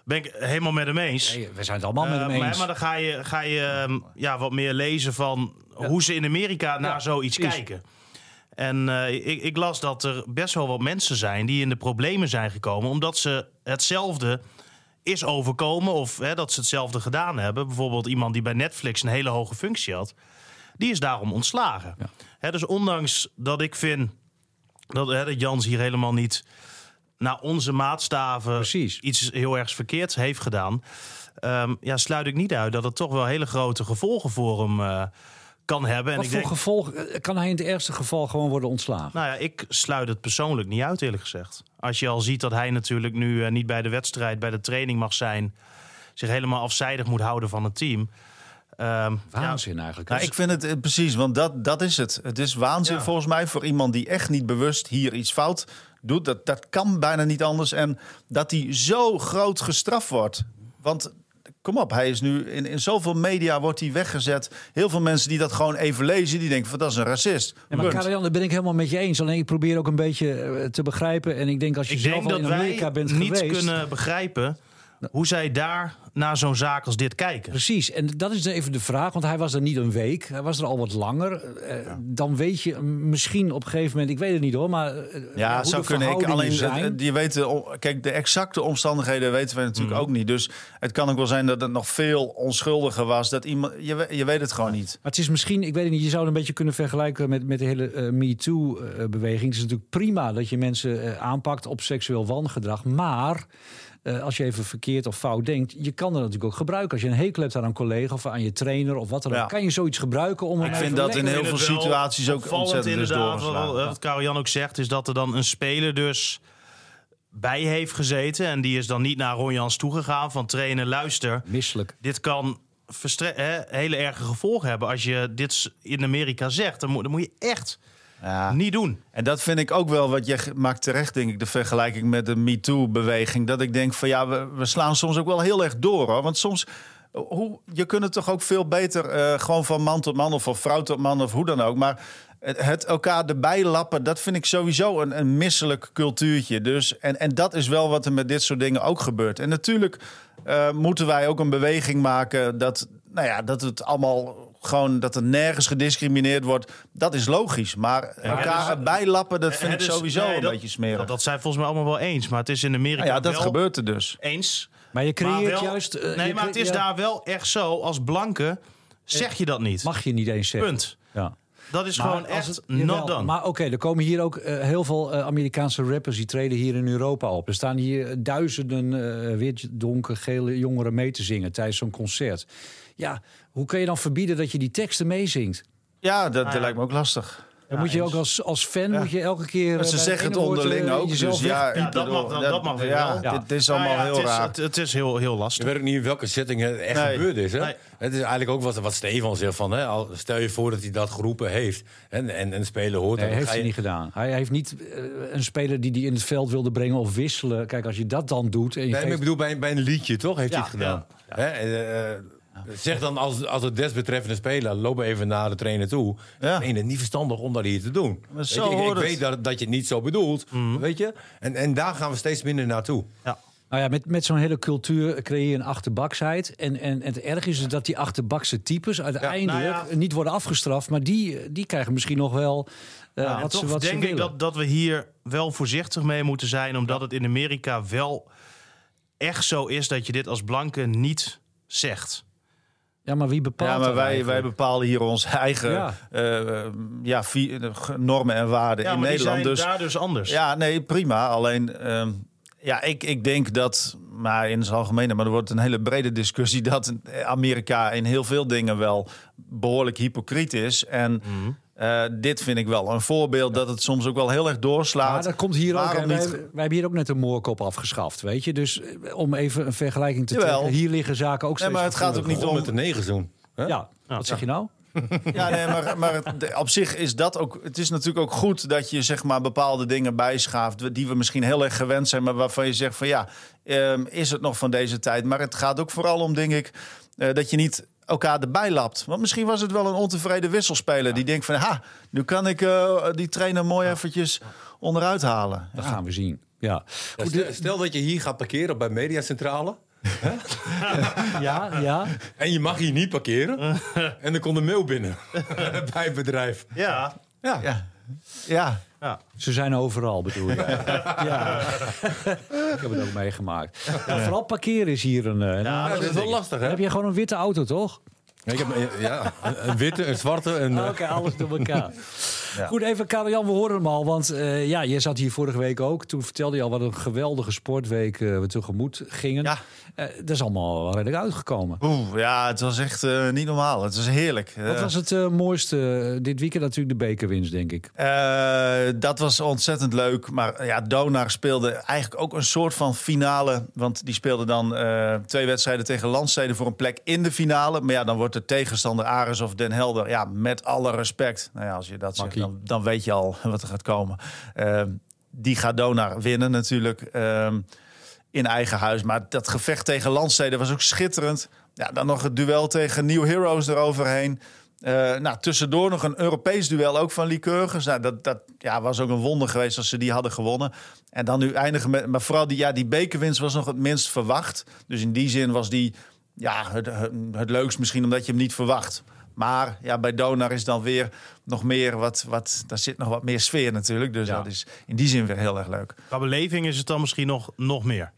ben ik helemaal met hem eens. Nee, we zijn het allemaal met Eh, hem maar, eens. maar dan ga je, ga je ehm, ja, wat meer lezen van hoe ze in Amerika naar zoiets precies. kijken. En eh, ik, ik las dat er best wel wat mensen zijn die in de problemen zijn gekomen... omdat ze hetzelfde is overkomen of hè, dat ze hetzelfde gedaan hebben. Bijvoorbeeld iemand die bij Netflix een hele hoge functie had. Die is daarom ontslagen. Hè, dus ondanks dat ik vind dat, hè, dat Jans hier helemaal niet naar onze maatstaven Precies. iets heel ergs verkeerds heeft gedaan. ehm, ja, sluit ik niet uit dat het toch wel hele grote gevolgen voor hem eh, kan hebben. En Wat ik voor denk, gevolg eh, kan hij in het ergste geval gewoon worden ontslagen? nou ja, ik sluit het persoonlijk niet uit, eerlijk gezegd. Als je al ziet dat hij natuurlijk nu eh, niet bij de wedstrijd, bij de training mag zijn, zich helemaal afzijdig moet houden van het team. Ehm, ja, Waanzin eigenlijk. Nou, ik vind het eh, precies, want dat, dat is het. Het is waanzin Ja. volgens mij voor iemand die echt niet bewust hier iets fout doet. Dat, dat kan bijna niet anders. En dat hij zo groot gestraft wordt. Want kom op, hij is nu in, in zoveel media wordt hij weggezet. Heel veel mensen die dat gewoon even lezen, die denken van dat is een racist. Ja, maar. Karel-Jan, dat ben ik helemaal met je eens. Alleen ik probeer ook een beetje eh, te begrijpen. En ik denk als je ik zelf denk al dat in wij Amerika bent niet geweest... kunnen begrijpen hoe zij daar naar zo'n zaak als dit kijken. Precies, en dat is even de vraag, want hij was er niet een week, hij was er al wat langer. Eh, Dan weet je misschien op een gegeven moment, ik weet het niet hoor, maar eh, Ja, hoe zou de kunnen. Ik, alleen, zijn. eh, je weet, kijk, de exacte omstandigheden weten we natuurlijk Mhm. ook niet. Dus het kan ook wel zijn dat het nog veel onschuldiger was. Dat iemand, je, we- je weet het gewoon niet. Maar het is misschien, ik weet het niet, je zou het een beetje kunnen vergelijken met, met de hele MeToo-beweging. het is natuurlijk prima dat je mensen aanpakt op seksueel wangedrag, maar... eh, als je even verkeerd of fout denkt, je kan dat natuurlijk ook gebruiken. Als je een hekel hebt aan een collega of aan je trainer of wat dan ook, Ja. kan je zoiets gebruiken om. hem Ik even vind dat in heel veel situaties ook ontzettend inderdaad, doorgeslagen. Wat, wat Karel Jan ook zegt, is dat er dan een speler dus bij heeft gezeten. En die is dan niet naar Ron Jans toegegaan van trainen, luister. Misselijk. Dit kan verstre- hè, hele erge gevolgen hebben als je dit in Amerika zegt. Dan moet, dan moet je echt Ja. Niet doen. En dat vind ik ook wel, wat je maakt terecht, denk ik, de vergelijking met de MeToo-beweging. Dat ik denk van ja, we, we slaan soms ook wel heel erg door. Hoor. Want soms, hoe, je kunt het toch ook veel beter eh, gewoon van man tot man of van vrouw tot man of hoe dan ook. Maar het, het elkaar erbij lappen, dat vind ik sowieso een, een misselijk cultuurtje. Dus, en, en dat is wel wat er met dit soort dingen ook gebeurt. En natuurlijk eh, moeten wij ook een beweging maken dat, nou ja, dat het allemaal gewoon dat er nergens gediscrimineerd wordt. Dat is logisch. Maar elkaar dus- erbij lappen, dat vind ik is- sowieso nee, een dat- beetje smerig. Dat, dat zijn volgens mij allemaal wel eens. Maar het is in Amerika Nou ja, dat wel gebeurt er dus. eens. Maar je creëert Maar wel- juist... eh, nee, maar het is ja, daar wel echt zo. Als blanke zeg je dat niet. Mag je niet eens zeggen. Punt. Ja. Dat is Maar gewoon echt het- not done. Maar oké, er komen hier ook eh, heel veel eh, Amerikaanse rappers die treden hier in Europa op. Er staan hier duizenden wit, donker, gele jongeren mee te zingen tijdens zo'n concert. Ja, hoe kun je dan verbieden dat je die teksten meezingt? Ja, dat, dat ja. lijkt me ook lastig. Dan moet je ook als, als fan moet je elke keer. Maar ze eh, zeggen het onderling eh, ook. Dus ja, dat mag, dat, dat mag weer ja, wel. Dit is allemaal Nou ja, heel het is, raar. Het, het is heel, heel Je lastig. weet ook niet in welke setting het echt Nee. gebeurd is. Hè? Nee. Het is eigenlijk ook wat, wat Stefan zegt. Van, hè, al, stel je voor dat hij dat geroepen heeft. En, en, en speler hoort Nee, dat. heeft hij je- niet gedaan. Hij heeft niet eh, een speler die die in het veld wilde brengen of wisselen. Kijk, als je dat dan doet en je Nee, maar ik bedoel, bij, bij een liedje toch heeft Ja, hij het gedaan. Hè? Zeg dan als, als het desbetreffende speler, loop even naar de trainer toe. Ja. Nee, het is niet verstandig om dat hier te doen. Weet zo je, ik ik weet dat, dat je het niet zo bedoelt, weet je. En, en daar gaan we steeds minder naartoe. Ja. Nou ja, met, met zo'n hele cultuur creëer je een achterbaksheid. En, en, en het erg is dus dat die achterbakse types uiteindelijk nou ja. niet worden afgestraft. Maar die, die krijgen misschien nog wel eh, Ja, en wat, toch denk ik dat, dat we hier wel voorzichtig mee moeten zijn. Omdat het in Amerika wel echt zo is dat je dit als blanke niet zegt. Ja, maar wie bepaalt Ja, maar wij, wij bepalen hier onze eigen Ja. ja. ja, vi- normen en waarden Ja, in maar Nederland. die zijn Dus daar dus anders. ja, nee, prima. Alleen, ehm, ja, ik, ik denk dat, maar in het algemeen, maar er wordt een hele brede discussie dat Amerika in heel veel dingen wel behoorlijk hypocriet is. En Mhm. Eh, dit vind ik wel een voorbeeld dat het soms ook wel heel erg Ja, doorslaat. dat komt hier ook. Wij, niet? wij hebben hier ook net een moorkop afgeschaft, weet je. Dus eh, om even een vergelijking te Jawel. trekken. Hier liggen zaken ook Nee, steeds maar het gaat ook niet Om met de negenzoen. hè? Ja, wat zeg je nou? Ja, nee, maar, maar het- op zich is dat ook. Het is natuurlijk ook goed dat je zeg maar bepaalde dingen bijschaaft. die we misschien heel erg gewend zijn, maar waarvan je zegt van ja, ehm, is het nog van deze tijd? Maar het gaat ook vooral om, denk ik, eh, dat je niet elkaar erbij lapt. Want misschien was het wel een ontevreden wisselspeler die denkt van ha, nu kan ik eh, die trainer mooi eventjes onderuit halen. Dat gaan we zien. Ja, Ja, stel, stel dat je hier gaat parkeren bij Mediacentrale. ja, ja. En je mag hier niet parkeren. en er komt een mail binnen bij het bedrijf. Ja. Ja. Ja, ja. ja. Ze zijn overal, bedoel je? ja. Ik heb het ook meegemaakt. Ja, vooral parkeren is hier een... eh, Ja, dat is wel lastig, hè? heb je gewoon een witte auto, toch? Ik heb, eh, ja, een- witte, een zwarte. Een, eh, Oké, alles door elkaar. Ja. Goed, even Karel-Jan, we horen hem al. Want eh, ja, jij zat hier vorige week ook. Toen vertelde je al wat een geweldige sportweek eh, we tegemoet gingen. Ja. Eh, dat is allemaal redelijk uitgekomen. Oeh, ja, het was echt niet normaal. Het was heerlijk. Wat was het mooiste dit weekend? Natuurlijk de bekerwinst, denk ik. Dat was ontzettend leuk. Maar ja, Donar speelde eigenlijk ook een soort van finale. Want die speelde dan twee wedstrijden tegen landsteden voor een plek in de finale. Maar ja, dan wordt de tegenstander Ares of Den Helder. Ja, met alle respect. Nou ja, als je dat zegt. Dan, weet je al wat er gaat komen. Eh, die gaat Donar winnen natuurlijk. eh, in eigen huis. Maar dat gevecht tegen landsteden was ook schitterend. Ja, dan nog het duel tegen New Heroes eroverheen. Eh, nou, tussendoor nog een Europees duel ook van Lycurgus. Nou, dat dat ja, was ook een wonder geweest als ze die hadden gewonnen. En dan nu eindigen met... Maar vooral die, ja, die bekerwinst was nog het minst verwacht. Dus in die zin was die ja, het, het leukst misschien omdat je hem niet verwacht. Maar ja, bij Donar is dan weer nog meer wat, wat... Daar zit nog wat meer sfeer natuurlijk. Dus Ja. dat is in die zin weer heel erg leuk. Qua beleving is het dan misschien nog, nog meer.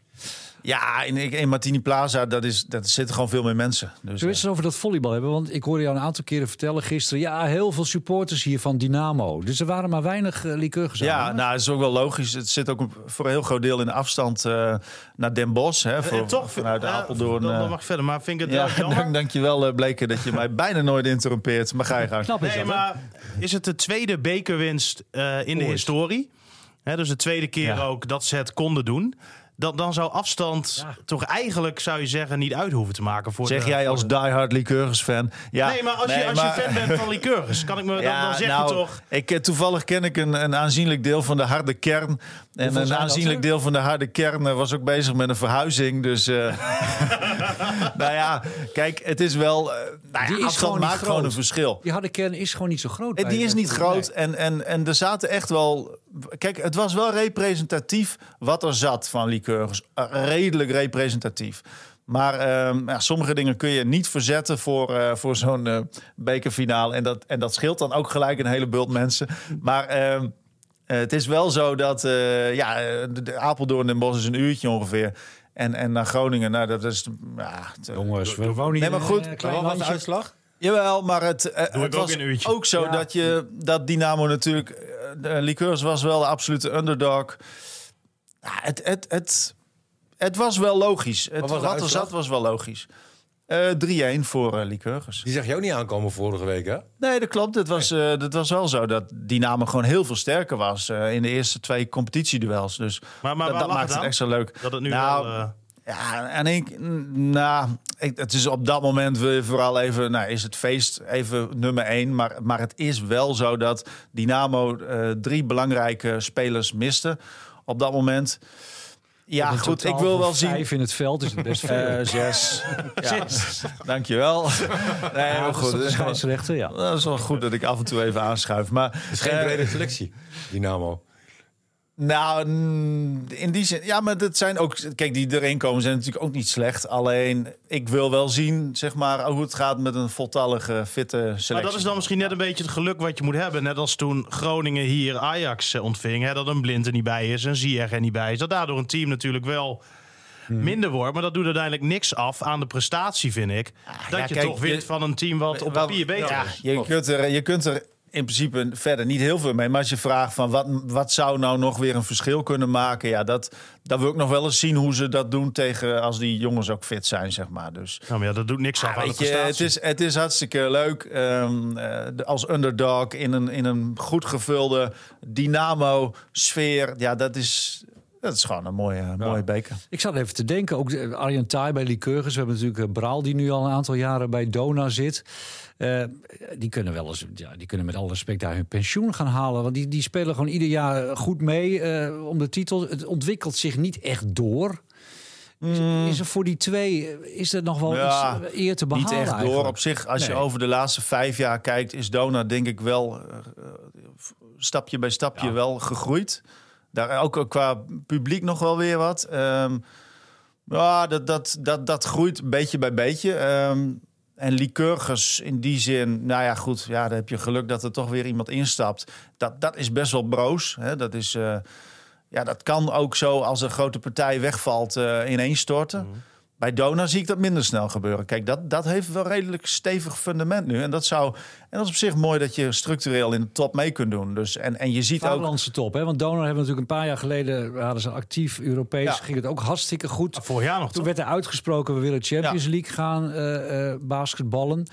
Ja, in, in Martini Plaza, dat is, dat zitten gewoon veel meer mensen. Dus, Zullen we eens eh, over dat volleybal hebben? Want ik hoorde jou een aantal keren vertellen gisteren... ja, heel veel supporters hier van Dynamo. Dus er waren maar weinig uh, liqueurs ja, nou, dat is ook wel logisch. Het zit ook voor een heel groot deel in de afstand eh, naar Den Bosch. Hè, voor, en toch vanuit eh, Apeldoorn. Dan, dan mag ik verder. Maar vind ik het ja, wel jammer. dank, dankjewel uh, Bleken dat je mij bijna nooit interrumpeert. Maar ga je gang. Knap is Nee, dat, hè? maar is het de tweede bekerwinst eh, in de historie? Hè, dus de tweede keer Ja. ook dat ze het konden doen. Dan, dan zou afstand Ja. toch eigenlijk, zou je zeggen, niet uit hoeven te maken. Voor Zeg de- jij voor als de- diehard liqueurs fan? Ja, Nee, maar als, nee, je, als maar- je fan bent van liqueurs, kan ik me, dan, dan zeg nou, je toch... Ik, eh, toevallig ken ik een, een aanzienlijk deel van de harde kern. En een aanzienlijk deel van de harde kern eh, was ook bezig met een verhuizing. Dus, eh, nou ja, kijk, het is wel. eh nou ja, Die is gewoon maakt gewoon een verschil. Die harde kern is gewoon niet zo groot. Bij- Die is niet groot en, en, en er zaten echt wel... Kijk, het was wel representatief wat er zat van liqueurs. Redelijk representatief. Maar ehm, ja, sommige dingen kun je niet verzetten voor, voor zo'n eh, bekerfinale. En dat, en dat scheelt dan ook gelijk een hele bult mensen. Maar eh, het is wel zo dat... eh, ja, eh, de, de Apeldoorn en Bos is een uurtje ongeveer. En, en naar Groningen, nou, dat is... Ja, te- Jongens, we wonen hier Nee, maar goed, wat was de uitslag? Jawel, maar het, eh, Doe het ook was ook zo Ja. dat, je, dat Dynamo natuurlijk... eh, De Liqueurs was wel de absolute underdog. Ja, het, het, het, het was wel logisch. Het, was wat er zat was wel logisch. Eh 3-1 voor eh Liqueurs. Die zag je ook niet aankomen vorige week, hè? Nee, dat klopt. Het was, eh, dat was wel zo dat Dynamo gewoon heel veel sterker was... eh, in de eerste twee competitieduels. Dus Maar, maar dat, maakt het extra leuk. Dat het nu Nou, wel... Ja, en ik, nou, ik, het is op dat moment wil je vooral even, nou, is het feest even nummer één. Maar, maar het is wel zo dat Dynamo eh, drie belangrijke spelers miste op dat moment. Ja, goed, ik wil wel zien. Vijf in het veld is het best veel. Eh, zes. ja, dankjewel. Nee, Ja, maar dat is goed. scheidsrechter, ja. Dat is wel goed dat ik af en toe even aanschuif. Maar Het is geen eh, brede selectie, Dynamo. Nou, in die zin. Ja, maar dat zijn ook. Kijk, die erin komen zijn natuurlijk ook niet slecht. Alleen, ik wil wel zien, zeg maar, hoe het gaat met een voltallige, fitte selectie. Maar dat is dan misschien net een beetje het geluk wat je moet hebben. Net als toen Groningen hier Ajax eh, ontving. Hè, dat een Blind er niet bij is, een Ziyech er niet bij is. Dat daardoor een team natuurlijk wel Hmm. minder wordt. Maar dat doet uiteindelijk niks af aan de prestatie, vind ik. dat ja, je kijk, toch wint van een team wat op papier beter ja, is. Je kunt, er, je kunt er in principe verder niet heel veel mee. Maar als je vraagt van wat, wat zou nou nog weer een verschil kunnen maken... Ja, dat, dat wil ik nog wel eens zien hoe ze dat doen tegen... als die jongens ook fit zijn, zeg maar. Dus Nou, maar ja, dat doet niks af aan de je, het, is, het is hartstikke leuk ehm, eh, de- als underdog in een, in een goed gevulde dynamo-sfeer. Ja, dat is, dat is gewoon een mooie, mooie beker. Ik zat even te denken, ook de- Arjen Thai bij Liqueurs. We hebben natuurlijk eh, Braal, die nu al een aantal jaren bij Dona zit. Eh, die kunnen wel eens, ja, die kunnen met alle respect daar hun pensioen gaan halen. Want die, die spelen gewoon ieder jaar goed mee eh, om de titel. Het ontwikkelt zich niet echt door. Is, is er voor die twee, eh, is er nog wel Mm. Ja, iets eer te behalen Niet echt door. eigenlijk? Op zich, als je over de laatste vijf jaar kijkt, is Dona denk ik wel stapje bij stapje wel gegroeid. Daar ook qua publiek nog wel weer wat. Ehm, ja, dat, dat, dat, dat groeit beetje bij beetje. Ehm, en Lycurgus in die zin, nou ja, goed, ja, dan heb je geluk dat er toch weer iemand instapt. Dat, dat is best wel broos. Hè? Dat, is, eh, ja, dat kan ook zo als een grote partij wegvalt eh ineenstorten. Bij Dona zie ik dat minder snel gebeuren. Kijk, dat, dat heeft wel redelijk stevig fundament nu. En dat, zou, en dat is op zich mooi dat je structureel in de top mee kunt doen. Dus, en, en je ziet ook... Vaderlandse top, hè? Want Donor hebben natuurlijk een paar jaar geleden hadden ze actief Europees, Ja. ging het ook hartstikke goed. Vorig jaar nog, Toen toch? werd er uitgesproken, we willen Champions League gaan eh, eh, basketballen.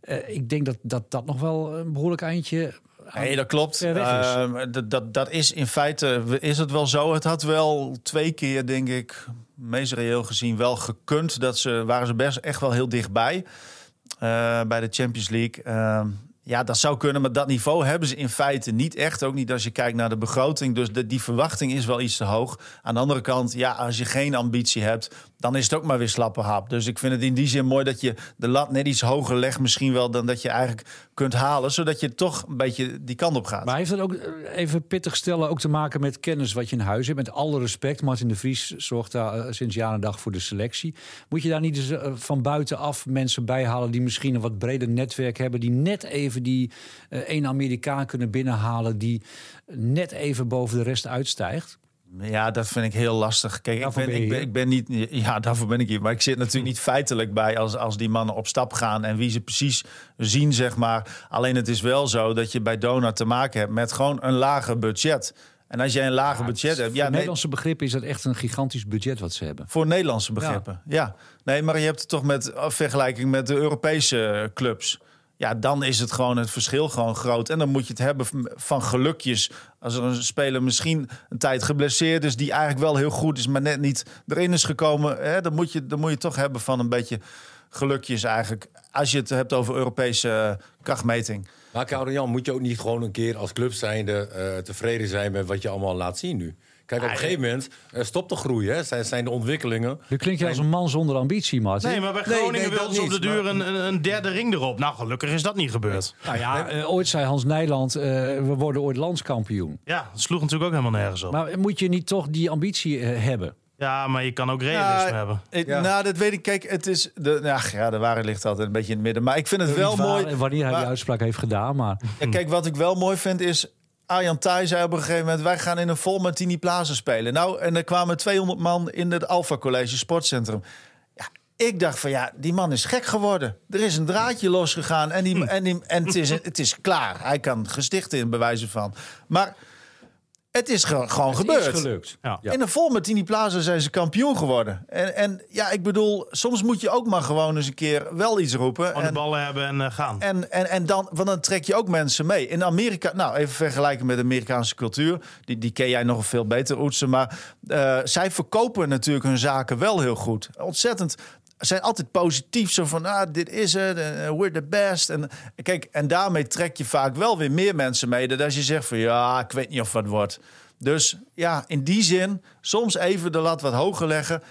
Eh, ik denk dat, dat dat nog wel een behoorlijk eindje... Nee, dat klopt. weg is. Ehm, dat, dat, dat is in feite is het wel zo. Het had wel twee keer, denk ik, meest reëel gezien, wel gekund. Dat ze waren ze best echt wel heel dichtbij eh, bij de Champions League. Ehm, ja, dat zou kunnen, maar dat niveau hebben ze in feite niet echt. Ook niet als je kijkt naar de begroting. Dus de, die verwachting is wel iets te hoog. Aan de andere kant, ja, als je geen ambitie hebt, dan is het ook maar weer slappe hap. Dus ik vind het in die zin mooi dat je de lat net iets hoger legt, misschien wel dan dat je eigenlijk kunt halen, zodat je toch een beetje die kant op gaat. Maar heeft dat ook, eh, even pittig stellen, ook te maken met kennis wat je in huis hebt? Met alle respect, Martin de Vries zorgt daar eh, sinds jaar en dag voor de selectie. Moet je daar niet eens eh, van buitenaf mensen bij halen die misschien een wat breder netwerk hebben, die net even die één Amerikaan kunnen binnenhalen, die net even boven de rest uitstijgt? Ja, dat vind ik heel lastig. Kijk, ik ben, ik, ben, ik ben niet. Ja, daarvoor ben ik hier. Maar ik zit natuurlijk niet feitelijk bij als, als die mannen op stap gaan en wie ze precies zien, zeg maar. Alleen het is wel zo dat je bij Donut te maken hebt met gewoon een lager budget. En als jij een lager budget hebt, Voor ja, nee, Nederlandse begrip is dat echt een gigantisch budget wat ze hebben. voor Nederlandse begrippen. Ja. nee, maar je hebt het toch met uh, vergelijking met de Europese clubs. Ja, dan is het gewoon het verschil gewoon groot. En dan moet je het hebben van- gelukjes. Als er een speler misschien een tijd geblesseerd is, die eigenlijk wel heel goed is, maar net niet erin is gekomen. Hè, dan, moet je, dan moet je toch hebben van een beetje gelukjes eigenlijk. Als je het hebt over Europese eh, krachtmeting. Maar Karel Jan, moet je ook niet gewoon een keer als club zijnde eh, tevreden zijn met wat je allemaal laat zien nu? Kijk, op een gegeven moment eh, stopt de groei, hè? Zijn, zijn de ontwikkelingen. Nu klinkt je als een man zonder ambitie, Martin. Nee, maar bij Nee, Groningen nee, wilden ze op de duur maar- een, een, derde ring erop. Nou, gelukkig is dat niet gebeurd. Nou ja, eh, ooit zei Hans Nijland, eh, we worden ooit landskampioen. Ja, dat sloeg natuurlijk ook helemaal nergens op. Maar moet je niet toch die ambitie hebben? Ja, maar je kan ook realisme Ja, hebben. Ik- Ja. Nou, dat weet ik. Kijk, het is. De, nou, ja, de waarheid ligt altijd een beetje in het midden. Maar ik vind het wel waar mooi. Wanneer hij maar- die uitspraak heeft gedaan, maar... Ja, kijk, wat ik wel mooi vind is. Arjan Thij zei op een gegeven moment: wij gaan in een vol Martini Plaza spelen. Nou, en er kwamen 200 man in het Alpha College Sportcentrum. Ja, ik dacht van ja, die man is gek geworden. Er is een draadje losgegaan en, die, en, die, en het, is, het is klaar. Hij kan gesticht in bewijzen van. Maar het is ge- gewoon Het is gebeurd. gelukt. Ja. In een vol Martini Plaza zijn ze kampioen geworden. En, en ja, ik bedoel, soms moet je ook maar gewoon eens een keer wel iets roepen. Gewoon de En, ballen hebben en eh, gaan. en, en, en dan, want dan trek je ook mensen mee. In Amerika, nou even vergelijken met de Amerikaanse cultuur. Die, die ken jij nog veel beter, Oetsen. Maar eh, zij verkopen natuurlijk hun zaken wel heel goed. Ontzettend. Zijn altijd positief, zo van, ah, dit is het, eh, we're the best. En, kijk, en daarmee trek je vaak wel weer meer mensen mee. Dat als je zegt van, ja, ik weet niet of wat wordt. Dus ja, in die zin, soms even de lat wat hoger leggen...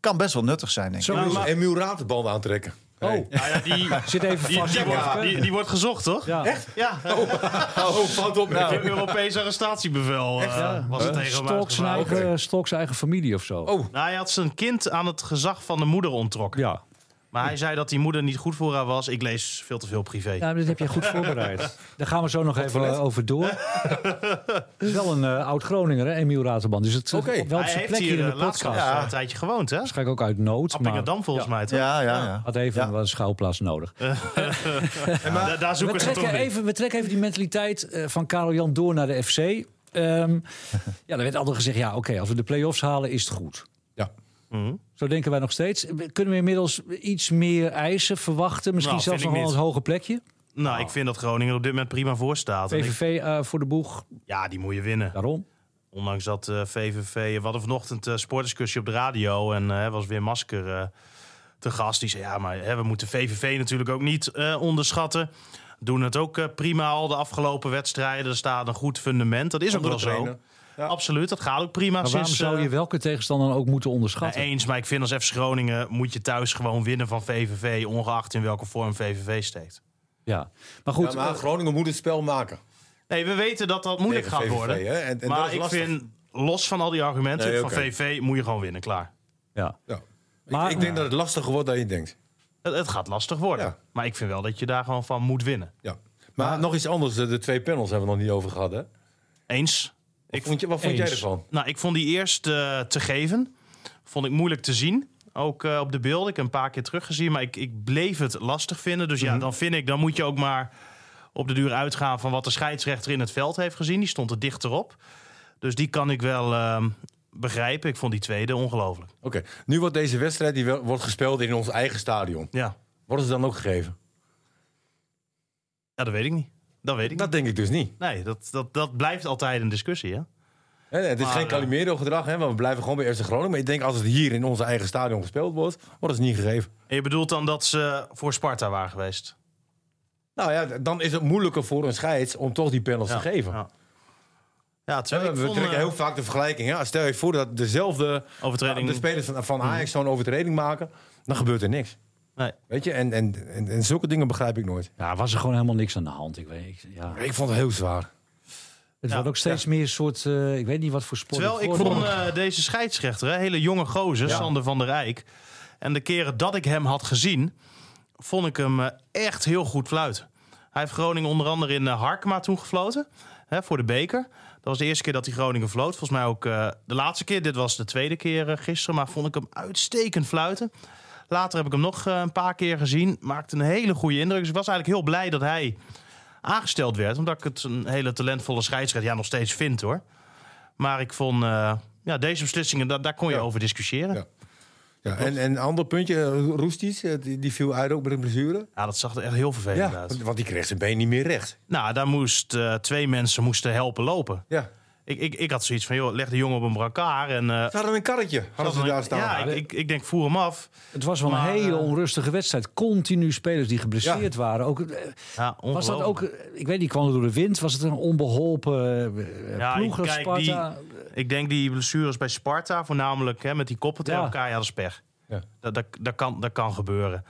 kan best wel nuttig zijn, denk ik. Zo Ja, is maar- het. En Muuratenband aantrekken. Oh, Hey. Nou ja, die, zit even die, vast. die, wordt, Ja. die, die wordt gezocht, toch? Ja. Ja, Oh, fout op. het Europees arrestatiebevel eh, was het tegen Stok zijn, eigen, zijn eigen familie of zo. Oh, Nou, hij had zijn kind aan het gezag van de moeder ontrokken. Ja. Maar hij zei dat die moeder niet goed voor haar was. Ik lees veel te veel privé. ja, maar dit heb je goed voorbereid. Daar gaan we zo nog even eh, over door. Het is wel een eh, oud-Groninger, hè, Emiel Raterband. Dus het Oké. wel op hij zijn heeft plek hier in hier de eh, podcast. Ja. een tijdje gewoond, hè? Waarschijnlijk ook uit nood. Maar Appingedam volgens mij, toch? Ja, ja, ja. had even Ja. een schouwplaats nodig. Da- daar We zoeken ze toch even, we trekken even die mentaliteit van Karel Jan door naar de FC. Ehm, ja, er werd altijd gezegd, ja oké, als we de play-offs halen is het goed. Mhm. Zo denken wij nog steeds. Kunnen we inmiddels iets meer eisen verwachten? Misschien Nou, zelfs nog wel een hoger plekje? Nou, ik vind dat Groningen op dit moment prima voor staat. VVV eh, voor de boeg, ja, die moet je winnen. daarom. Ondanks dat eh, VVV... We hadden vanochtend een sportdiscussie op de radio. En eh was weer Masker eh, te gast. Die zei, ja, maar hè, we moeten VVV natuurlijk ook niet eh, onderschatten. Doen het ook eh, prima al de afgelopen wedstrijden. Er staat een goed fundament. Dat is ook wel zo. Ja. Absoluut, dat gaat ook prima. Maar waarom sinds, zou eh, je welke tegenstander dan ook moeten Nou, onderschatten? eens, maar ik vind als FC Groningen moet je thuis gewoon winnen van VVV, ongeacht in welke vorm VVV steekt. Ja, maar goed. Ja, maar eh, Groningen moet het spel maken. Nee, we weten dat dat moeilijk Tegen gaat VVV, worden. hè? En- en dat maar ik lastig. vind, los van al die argumenten Nee, van. VVV, moet je gewoon winnen, klaar. ja. Ja. Maar- ik, ik denk dat het lastiger wordt dan je denkt. Het, het gaat lastig worden. Ja. Maar ik vind wel dat je daar gewoon van moet winnen. Ja. Maar, nog iets anders, de, de twee panels hebben we nog niet over gehad. Hè? Eens. Wat vond, je, wat vond jij ervan? Nou, ik vond die eerst eh, te geven. Vond ik moeilijk te zien. Ook eh, op de beelden. Ik heb een paar keer teruggezien. Maar ik, ik bleef het lastig vinden. Dus ja, dan vind ik, dan moet je ook maar op de duur uitgaan van wat de scheidsrechter in het veld heeft gezien. Die stond er dichterop. Dus die kan ik wel ehm, begrijpen. Ik vond die tweede ongelooflijk. Oké, nu wordt deze wedstrijd die wordt gespeeld in ons eigen stadion. Ja. Worden ze dan ook gegeven? ja, dat weet ik niet. Dat weet ik Dat niet. denk ik dus niet. Nee, dat, dat, dat blijft altijd een discussie, hè? Hè, het is Maar, geen eh, Calimero-gedrag, hè, want we blijven gewoon bij Eerste Groningen. Maar ik denk als het hier in onze eigen stadion gespeeld wordt, worden ze niet gegeven. En je bedoelt dan dat ze voor Sparta waren geweest? Nou ja, dan is het moeilijker voor een scheids om toch die panels te geven. Ja, ja Hè, terwijl we ik vond, trekken eh, heel vaak de vergelijking. Ja, stel je voor dat dezelfde Overtreding. de spelers van, van Ajax zo'n overtreding maken, dan gebeurt er niks. Nee. Weet je, en, en, en, en zulke dingen begrijp ik nooit. ja, was er gewoon helemaal niks aan de hand. Ik weet, ik- ja. Ik vond het heel zwaar. Het Ja, wordt ook steeds meer een soort, eh, ik weet niet wat voor sport. Terwijl ik vond eh, deze scheidsrechter, hè, hele jonge gozer, Ja. Sander van der Rijk. En de keren dat ik hem had gezien, vond ik hem eh, echt heel goed fluiten. Hij heeft Groningen onder andere in Harkema toen gefloten, hè, voor de beker. Dat was de eerste keer dat hij Groningen floot. Volgens mij ook eh, de laatste keer. Dit was de tweede keer gisteren, maar vond ik hem uitstekend fluiten. Later heb ik hem nog eh, een paar keer gezien. Maakte een hele goede indruk. Dus ik was eigenlijk heel blij dat hij aangesteld werd. Omdat ik het een hele talentvolle scheidsrechter ja, nog steeds vind hoor. Maar ik vond eh, ja, deze beslissingen, daar, daar kon je Ja. over discussiëren. Ja. Ja, en, en een ander puntje, eh, Roesties, die, die viel uit ook met een blessure. Ja, dat zag er echt heel vervelend Ja, uit. want, die kreeg zijn been niet meer recht. Nou, daar moest twee mensen moesten helpen lopen. Ja. Ik, ik, ik had zoiets van, joh, leg de jongen op een brancard en... eh, Ze hadden een karretje, hadden ze daar staan. ja, ik, ik, ik denk, voer hem af. Het was wel een hele eh, onrustige wedstrijd. Continu spelers die geblesseerd waren. Ook, eh, Ja, was dat ook, ik weet niet, kwam het door de wind? Was het een onbeholpen eh, Ja, ploeg kijk, Sparta? Ik denk die blessures bij Sparta, voornamelijk hè, met die koppen tegen Ja. elkaar, ja, dat is pech. Ja. Dat, dat, dat, kan, dat kan gebeuren.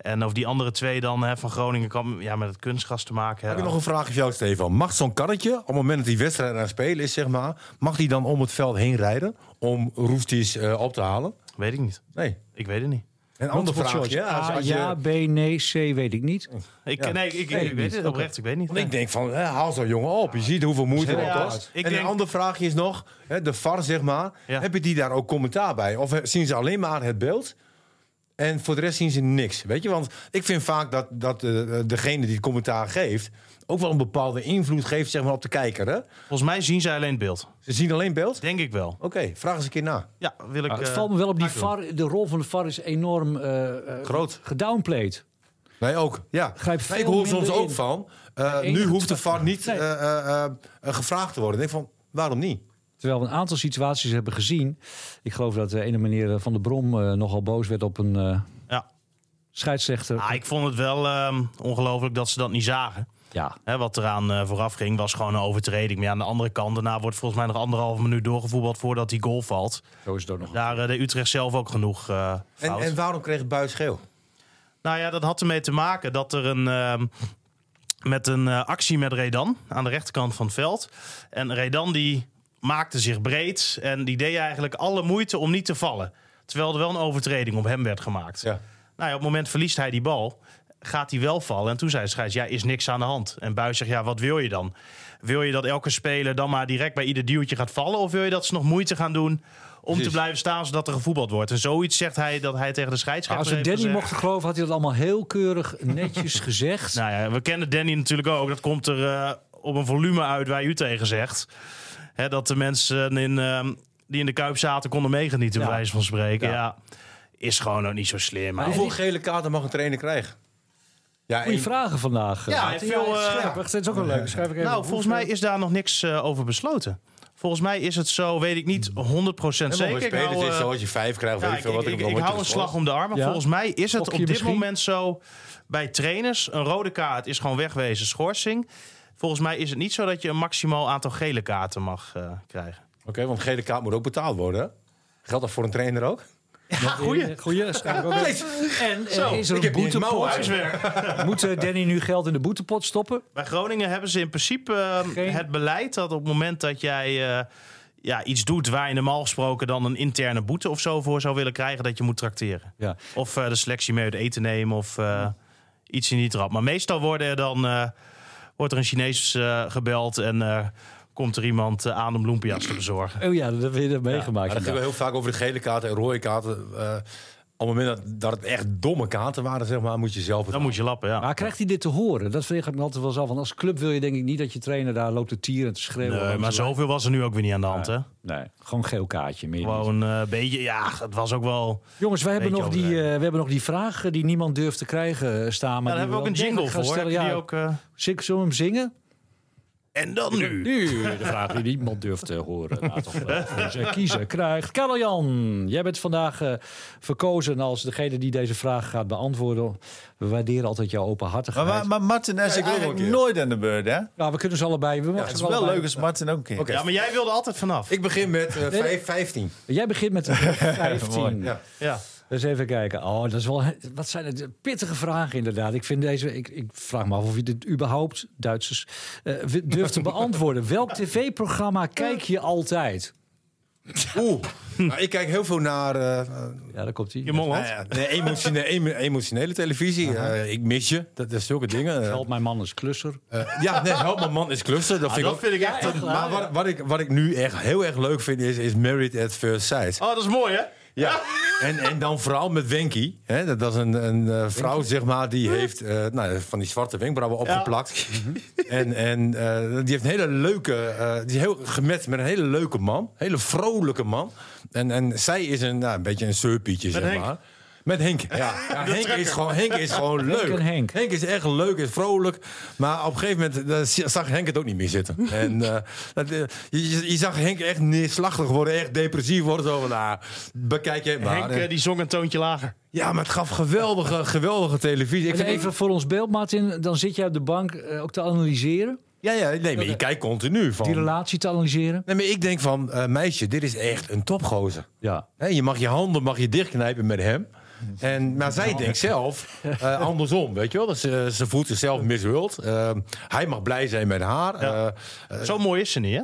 En of die andere twee dan hè, van Groningen kan ja, met het kunstgras te maken Heb hebben. ik nog een vraag voor jou, Stefan. Mag zo'n karretje, op het moment dat die wedstrijd aan het spelen is, zeg maar, mag die dan om het veld heen rijden om Roesties eh, op te halen? Weet ik niet. Nee. Ik weet het niet. Een ander A, als je, ja, B, nee, C, weet ik niet. Ik, Ja. nee, ik, ik, Weet ik ik weet niet. het oprecht. Ik weet niet. want ik denk van, hè, haal zo'n jongen op. Je ziet hoeveel moeite het Ja, kost. ik En denk- een ander vraagje is nog, hè, de VAR zeg maar. Ja. Heb je die daar ook commentaar bij? Of eh, zien ze alleen maar het beeld? En voor de rest zien ze niks. Weet je, want ik vind vaak dat, dat eh, degene die het commentaar geeft... ook wel een bepaalde invloed geeft zeg maar, op de kijker. Hè? Volgens mij zien zij alleen het beeld. Ze zien alleen beeld? Denk ik wel. Oké, vraag eens een keer na. Ja, wil ik. het eh, valt me wel op die. VAR. De rol van de VAR is enorm eh, eh, Groot. gedownplayed. Nee, ook. Ja. Nee, ik hoor soms ook in. van... eh, nu hoeft de VAR niet Nee. gevraagd te worden. Ik denk van, waarom niet? Terwijl we een aantal situaties hebben gezien. Ik geloof dat de ene meneer Van der Brom eh, nogal boos werd op een eh, Ja. scheidsrechter. Ah, ik vond het wel ehm, ongelooflijk dat ze dat niet zagen. Ja, Hè, wat eraan eh, vooraf ging, was gewoon een overtreding. Maar ja, aan de andere kant, daarna wordt volgens mij nog anderhalve minuut doorgevoetbald voordat die goal valt. zo is het ook nog. Daar uh, deed Utrecht zelf ook genoeg uh, En, fout. en waarom kreeg Buis geel? Nou ja, dat had ermee te maken dat er een. Uh, met een uh, actie met Redan aan de rechterkant van het veld. En Redan die maakte zich breed en die deed eigenlijk alle moeite om niet te vallen. Terwijl er wel een overtreding op hem werd gemaakt. Ja. Nou ja, op het moment verliest hij die bal. Gaat hij wel vallen? En toen zei de scheids, ja, is niks aan de hand. En Buis zegt, ja, wat wil je dan? Wil je dat elke speler dan maar direct bij ieder duwtje gaat vallen? Of wil je dat ze nog moeite gaan doen om Precies. te blijven staan zodat er gevoetbald wordt? En zoiets zegt hij dat hij tegen de scheidsrechter Als we Danny gezegd. mochten geloven, had hij dat allemaal heel keurig netjes gezegd. Nou ja, we kennen Danny natuurlijk ook. Dat komt er eh, op een volume uit waar u tegen zegt. Hè, dat de mensen in, ehm, die in de Kuip zaten konden meegenieten, Ja. bij wijze van spreken. Ja. Ja. is gewoon ook niet zo slim. Maar Hoeveel gele kaarten mag een trainer krijgen? Ja, Goeie vragen vandaag. Ja, Maarten. veel, eh, scherp. Wacht, Het is ook wel leuk. Schrijf ik even nou, volgens mij is daar nog niks eh, over besloten. Volgens mij is het zo, weet ik niet 100% Helemaal zeker. bij Ik spelers hou, is eh, zo als je vijf krijgt. Ja, weet ik, ik, veel wat ik, ik, hou een slag om de arm. Maar Ja. volgens mij is het op dit misschien? moment zo bij trainers. Een rode kaart is gewoon wegwezen schorsing. Volgens mij is het niet zo dat je een maximaal aantal gele kaarten mag eh, krijgen. Oké, want gele kaart moet ook betaald worden. hè? Geldt dat voor een trainer ook? Ja, goeie. Goeie, ook even. En eh, Zo, is er een boetepot? Moet eh, Danny nu geld in de boetepot stoppen? Bij Groningen hebben ze in principe eh, Geen- het beleid dat op het moment dat jij eh, ja, iets doet waar je normaal gesproken dan een interne boete of zo voor zou willen krijgen, dat je moet trakteren. Ja. Of eh, de selectie mee uit eten nemen of eh, iets in die trap. Maar meestal worden er dan, eh, wordt er een Chinees eh, gebeld en eh, komt er iemand eh, aan om bloempia's te bezorgen. Oh ja, dat hebben we meegemaakt. Maar dat wel heel vaak over de gele kaarten en rode kaarten. Eh, op het moment dat, dat het echt domme kaarten waren, zeg maar, moet je zelf Dan moet je lappen, ja. Maar krijgt hij dit te horen? Dat vind ik me altijd wel zo. Want als club wil je denk ik niet dat je trainer daar loopt te tieren en te schreeuwen. Nee, maar zoveel was er nu ook weer niet aan de hand, hè? Nee, gewoon geel kaartje. Meer. Gewoon eh, een beetje, ja, het was ook wel... Jongens, we hebben, nog die, eh, we hebben nog die vraag eh, die niemand durft te krijgen eh, staan. Maar Ja, daar die hebben we ook een jingle voor. stellen. Ja, die ook, eh, Zullen we hem zingen? En dan nu. Nu, de vraag die niemand durft te horen. Nou, toch wel voor zijn kiezen krijgt. Karel-Jan, jij bent vandaag eh, verkozen als degene die deze vraag gaat beantwoorden. We waarderen altijd jouw Maar, openhartigheid. maar, maar Martin is eigenlijk keer. nooit aan de beurt, hè? nou, we kunnen ze allebei. We Het is wel allebei. leuk als Martin ook een keer. Ja, maar jij wilde altijd vanaf. Ik begin met eh, vijf- 15. Jij begint met een 15. Ja. Ja. Dus even kijken. Oh, dat is wel. Wat zijn het pittige vragen inderdaad. Ik vind deze. Ik, ik vraag me af of je dit überhaupt Duitsers eh, durft te beantwoorden. Welk tv-programma kijk je altijd? Oeh, nou, ik kijk heel veel naar eh, Ja, daar komt hij. Je Molland. nou ja, nee, emotionele, emo- emotionele televisie. Eh, ik mis je, dat is zulke dingen. Help mijn man is klusser. ja, nee, help mijn man is klussen. Dat vind ik ook. vind ik echt... Maar wat, wat, ik, wat ik nu echt heel erg leuk vind is, is Married at First Sight. Oh, dat is mooi, hè? Ja, en, en dan vooral met Wenky. Hè, dat, is een, een eh, vrouw, zeg maar, die heeft eh, nou, van die zwarte wenkbrauwen opgeplakt. En, en eh, die heeft een hele leuke, die is heel gemet met een hele leuke man. hele vrolijke man. En, en zij is een, nou, een beetje een surpietje, zeg maar. Met Henk. Ja, ja Henk, is gewoon, Henk is gewoon leuk. en Henk. is echt leuk, is vrolijk. Maar op een gegeven moment eh, zag Henk het ook niet meer zitten. En eh, dat, eh, je, je zag Henk echt neerslachtig worden, echt depressief worden. Zo van, nou, bekijk je maar. Henk die zong een toontje lager. Ja, maar het gaf geweldige, geweldige televisie. Ik vind even voor ons beeld, Martin. Dan zit jij op de bank eh, ook te analyseren. Ja, ja, nee, maar je kijkt continu van. Die relatie te analyseren. Nee, maar ik denk van, eh, meisje, dit is echt een topgozer. Ja. Hè, je mag je handen mag je dichtknijpen met hem. En, maar zij denkt zelf eh, andersom, weet je wel. Ze, ze voelt zichzelf miswild. Eh, hij mag blij zijn met haar. Eh, Zo mooi is ze niet, hè?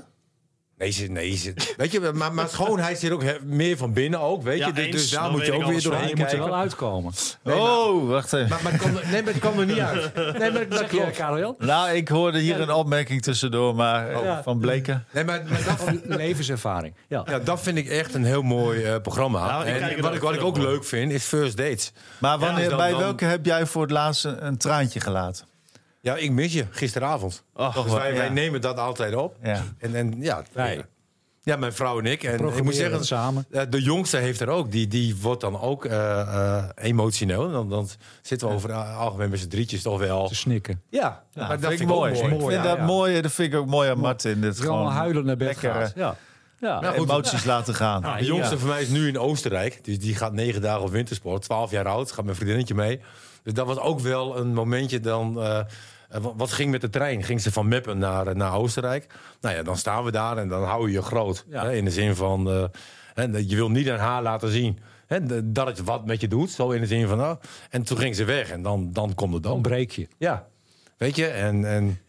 Nee, ze, nee ze, weet je, maar, maar schoonheid zit ook he- meer van binnen ook, weet Ja, je. Dus- dus daar moet je ook weer doorheen Je moet er kijken. wel uitkomen. Oh, wacht even. Maar, maar er- nee, maar het kan er niet uit. Nee, maar dat klopt. Karel? Nou, ik hoorde hier een opmerking tussendoor, maar eh, Ja. van Bleken. Nee, maar, maar dat, Levenservaring. Ja. Ja, dat vind ik echt een heel mooi eh, programma. Nou, en wat ik, wat ik ook leuk vind, is First Dates. Maar wanneer, dan- bij dan- welke heb jij voor het laatst een, een traantje gelaten? Ja, ik mis je gisteravond. Dus wij, wij nemen dat altijd op. Ja. En, en ja, ja, mijn vrouw en ik. En ik moet zeggen, samen. eh, de jongste heeft er ook. Die, die wordt dan ook eh, eh, emotioneel. Dan, dan zitten we over het algemeen met z'n drietjes toch wel. Te snikken. Ja, Ja, maar dat vind vind ik ook mooi. Ik vind Ja, dat ja. mooi. Dat vind ik ook mooi aan Martin. Dit Gewoon gewoon huilen naar bed lekker, Ja. Ja. Nou, goed. emoties laten gaan. De jongste Ja. van mij is nu in Oostenrijk. Dus die gaat negen dagen op wintersport. 12 jaar oud. Gaat mijn vriendinnetje mee. Dus dat was ook wel een momentje dan... eh, wat- ging met de trein? Ging ze van Meppen naar, eh, naar Oostenrijk? Nou ja, dan staan we daar en dan hou je je groot. Ja. Hè, in de zin van... eh, hè, je wil niet aan haar laten zien... Hè, dat het wat met je doet. Zo in de zin van... Oh, en toen ging ze weg. En dan, dan komt het Dan dan. breek je. Ja. Weet je? En... en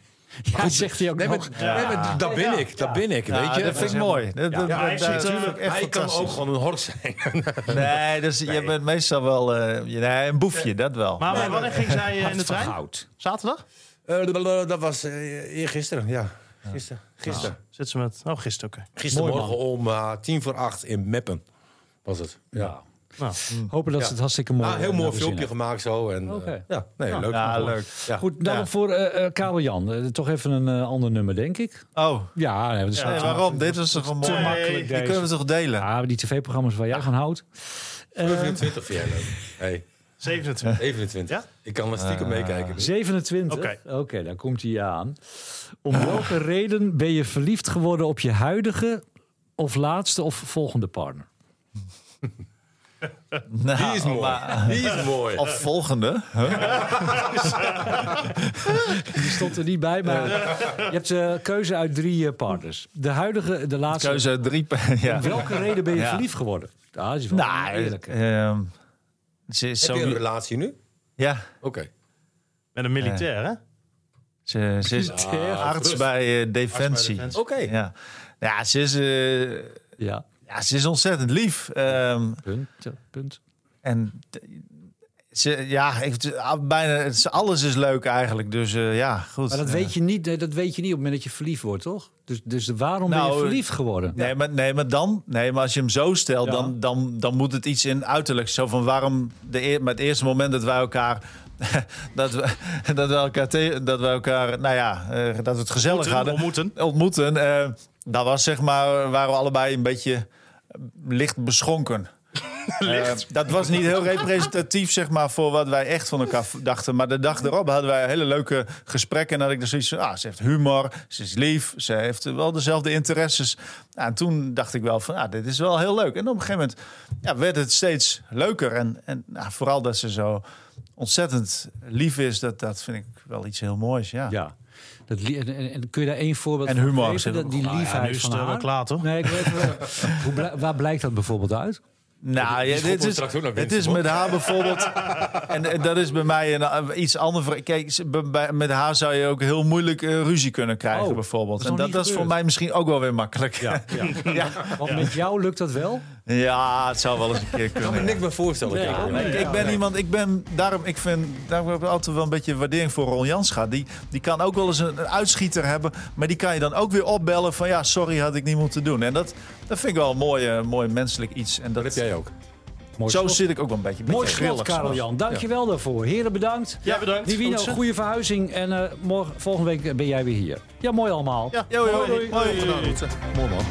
Ja, zegt hij ook nee, maar, nog. nee, maar dat ben ik. Dat ben ik. Ja, weet je? dat vind ik mooi. Dat, dat, Ja, hij dat- vind ik echt Hij kan ook gewoon een hork zijn. Nee, dus je bent meestal wel eh, je- nee, een boefje, dat wel. Maar maar wanneer ging zij eh, in de trein? goud. Zaterdag? Eh, dat was uh, eergisteren, ja. Gisteren. Gisteren. Zit ze met... Oh, gisteren, oké. Gistermorgen om eh, tien voor acht in Meppen was het. Ja. Nou, Hopen dat Ja. ze het hartstikke mooi Ah, heel eh, mooi filmpje gemaakt zo. En, eh, ja, nee, leuk. Ja, leuk. Ja. Goed, dan Ja. voor eh eh, Karel Jan. Toch even een ander nummer, denk ik. Oh, Ja, nee, waarom? Dit was toch een mooi... makkelijk Die kunnen we toch delen? Ja, die tv-programma's waar jij van houdt. Eh, 27 vind jij leuk. Hey, 27. 27. Ja? Ik kan er stiekem meekijken. nu. 27? Oké. Oké, dan komt hij aan. Om welke reden ben je verliefd geworden op je huidige of laatste of volgende partner? Nou, Die is mooi. maar- Die is mooi. Of volgende. Die stond er niet bij, maar je hebt eh keuze uit drie eh, partners. De huidige, de laatste. Keuze uit drie. Ja. Om welke reden ben je Ja. verliefd geworden? Dat is wel Nou, eerlijk. ehm, ze is Heb zo... je een relatie nu? Ja, Oké. Met een militair, hè? ze, ze is arts bij Defensie. Defensie. Oké. Ja. ja, ze is, Ja, ja, ze is ontzettend lief. Ehm, punt. punt. en ze, ja, ik, bijna, het alles is leuk eigenlijk. Dus eh, ja, goed. Maar dat Eh, weet, je niet, eh, dat weet je niet op het moment dat je verliefd wordt, toch? Dus, dus waarom ben Nou, je verliefd geworden? Nee, maar, nee, maar dan, nee, maar als je hem zo stelt, Ja. dan, dan, dan moet het iets in uiterlijk. Zo van waarom de eer, met het eerste moment dat wij elkaar. dat, we, dat, we elkaar te- dat we elkaar, nou ja, eh, dat we het gezellig Moeten, hadden. ontmoeten. Ontmoeten. eh, dat was zeg maar, waren we allebei een beetje licht beschonken. Eh, dat was niet heel representatief zeg maar, voor wat wij echt van elkaar dachten. Maar de dag erop hadden wij hele leuke gesprekken. En had ik dus zoiets van, ah, ze heeft humor, ze is lief, ze heeft wel dezelfde interesses. Nou, en toen dacht ik wel van, ah, dit is wel heel leuk. En op een gegeven moment ja, werd het steeds leuker. En, en nou, vooral dat ze zo ontzettend lief is, dat, dat vind ik wel iets heel moois. Ja. Ja. Dat, en, kun je daar één voorbeeld En van humor, geven? Dat, die Nou ja, liefheid nu is van het, eh, haar? wel klaar, toch? Nee, ik weet wel. Hoe waar blijkt dat bijvoorbeeld uit? Nou, ja, dit is, het is met haar bijvoorbeeld. en, en dat is bij mij een, eh, iets anders. Kijk, bij- met haar zou je ook heel moeilijk eh, ruzie kunnen krijgen, Oh, bijvoorbeeld. dat is en dat, dat is voor mij misschien ook wel weer makkelijk. Ja, ja. Want met jou lukt dat wel? Het zou wel eens een keer Ik kan me kunnen. niks meer voorstellen. Ja, Kijk. nee. Ik, ik ben iemand, ik ben daarom, ik vind, daarom heb ik altijd wel een beetje waardering voor Ron Jans gehad. Die, die kan ook wel eens een, een uitschieter hebben, maar die kan je dan ook weer opbellen van ja, sorry, had ik niet moeten doen. En dat, dat vind ik wel een mooi, mooi menselijk iets. En dat, Dat heb jij ook. Mooi Zo slot. zit ik ook wel een beetje. Mooi slot, grillig Karel. Jan. Dankjewel daarvoor. Heren, bedankt. Ja, bedankt. Zo. goede verhuizing. En eh, morgen, volgende week ben jij weer hier. Ja, mooi allemaal. Ja, jo, jo. Hoi, doei. Hoi. Mooi man.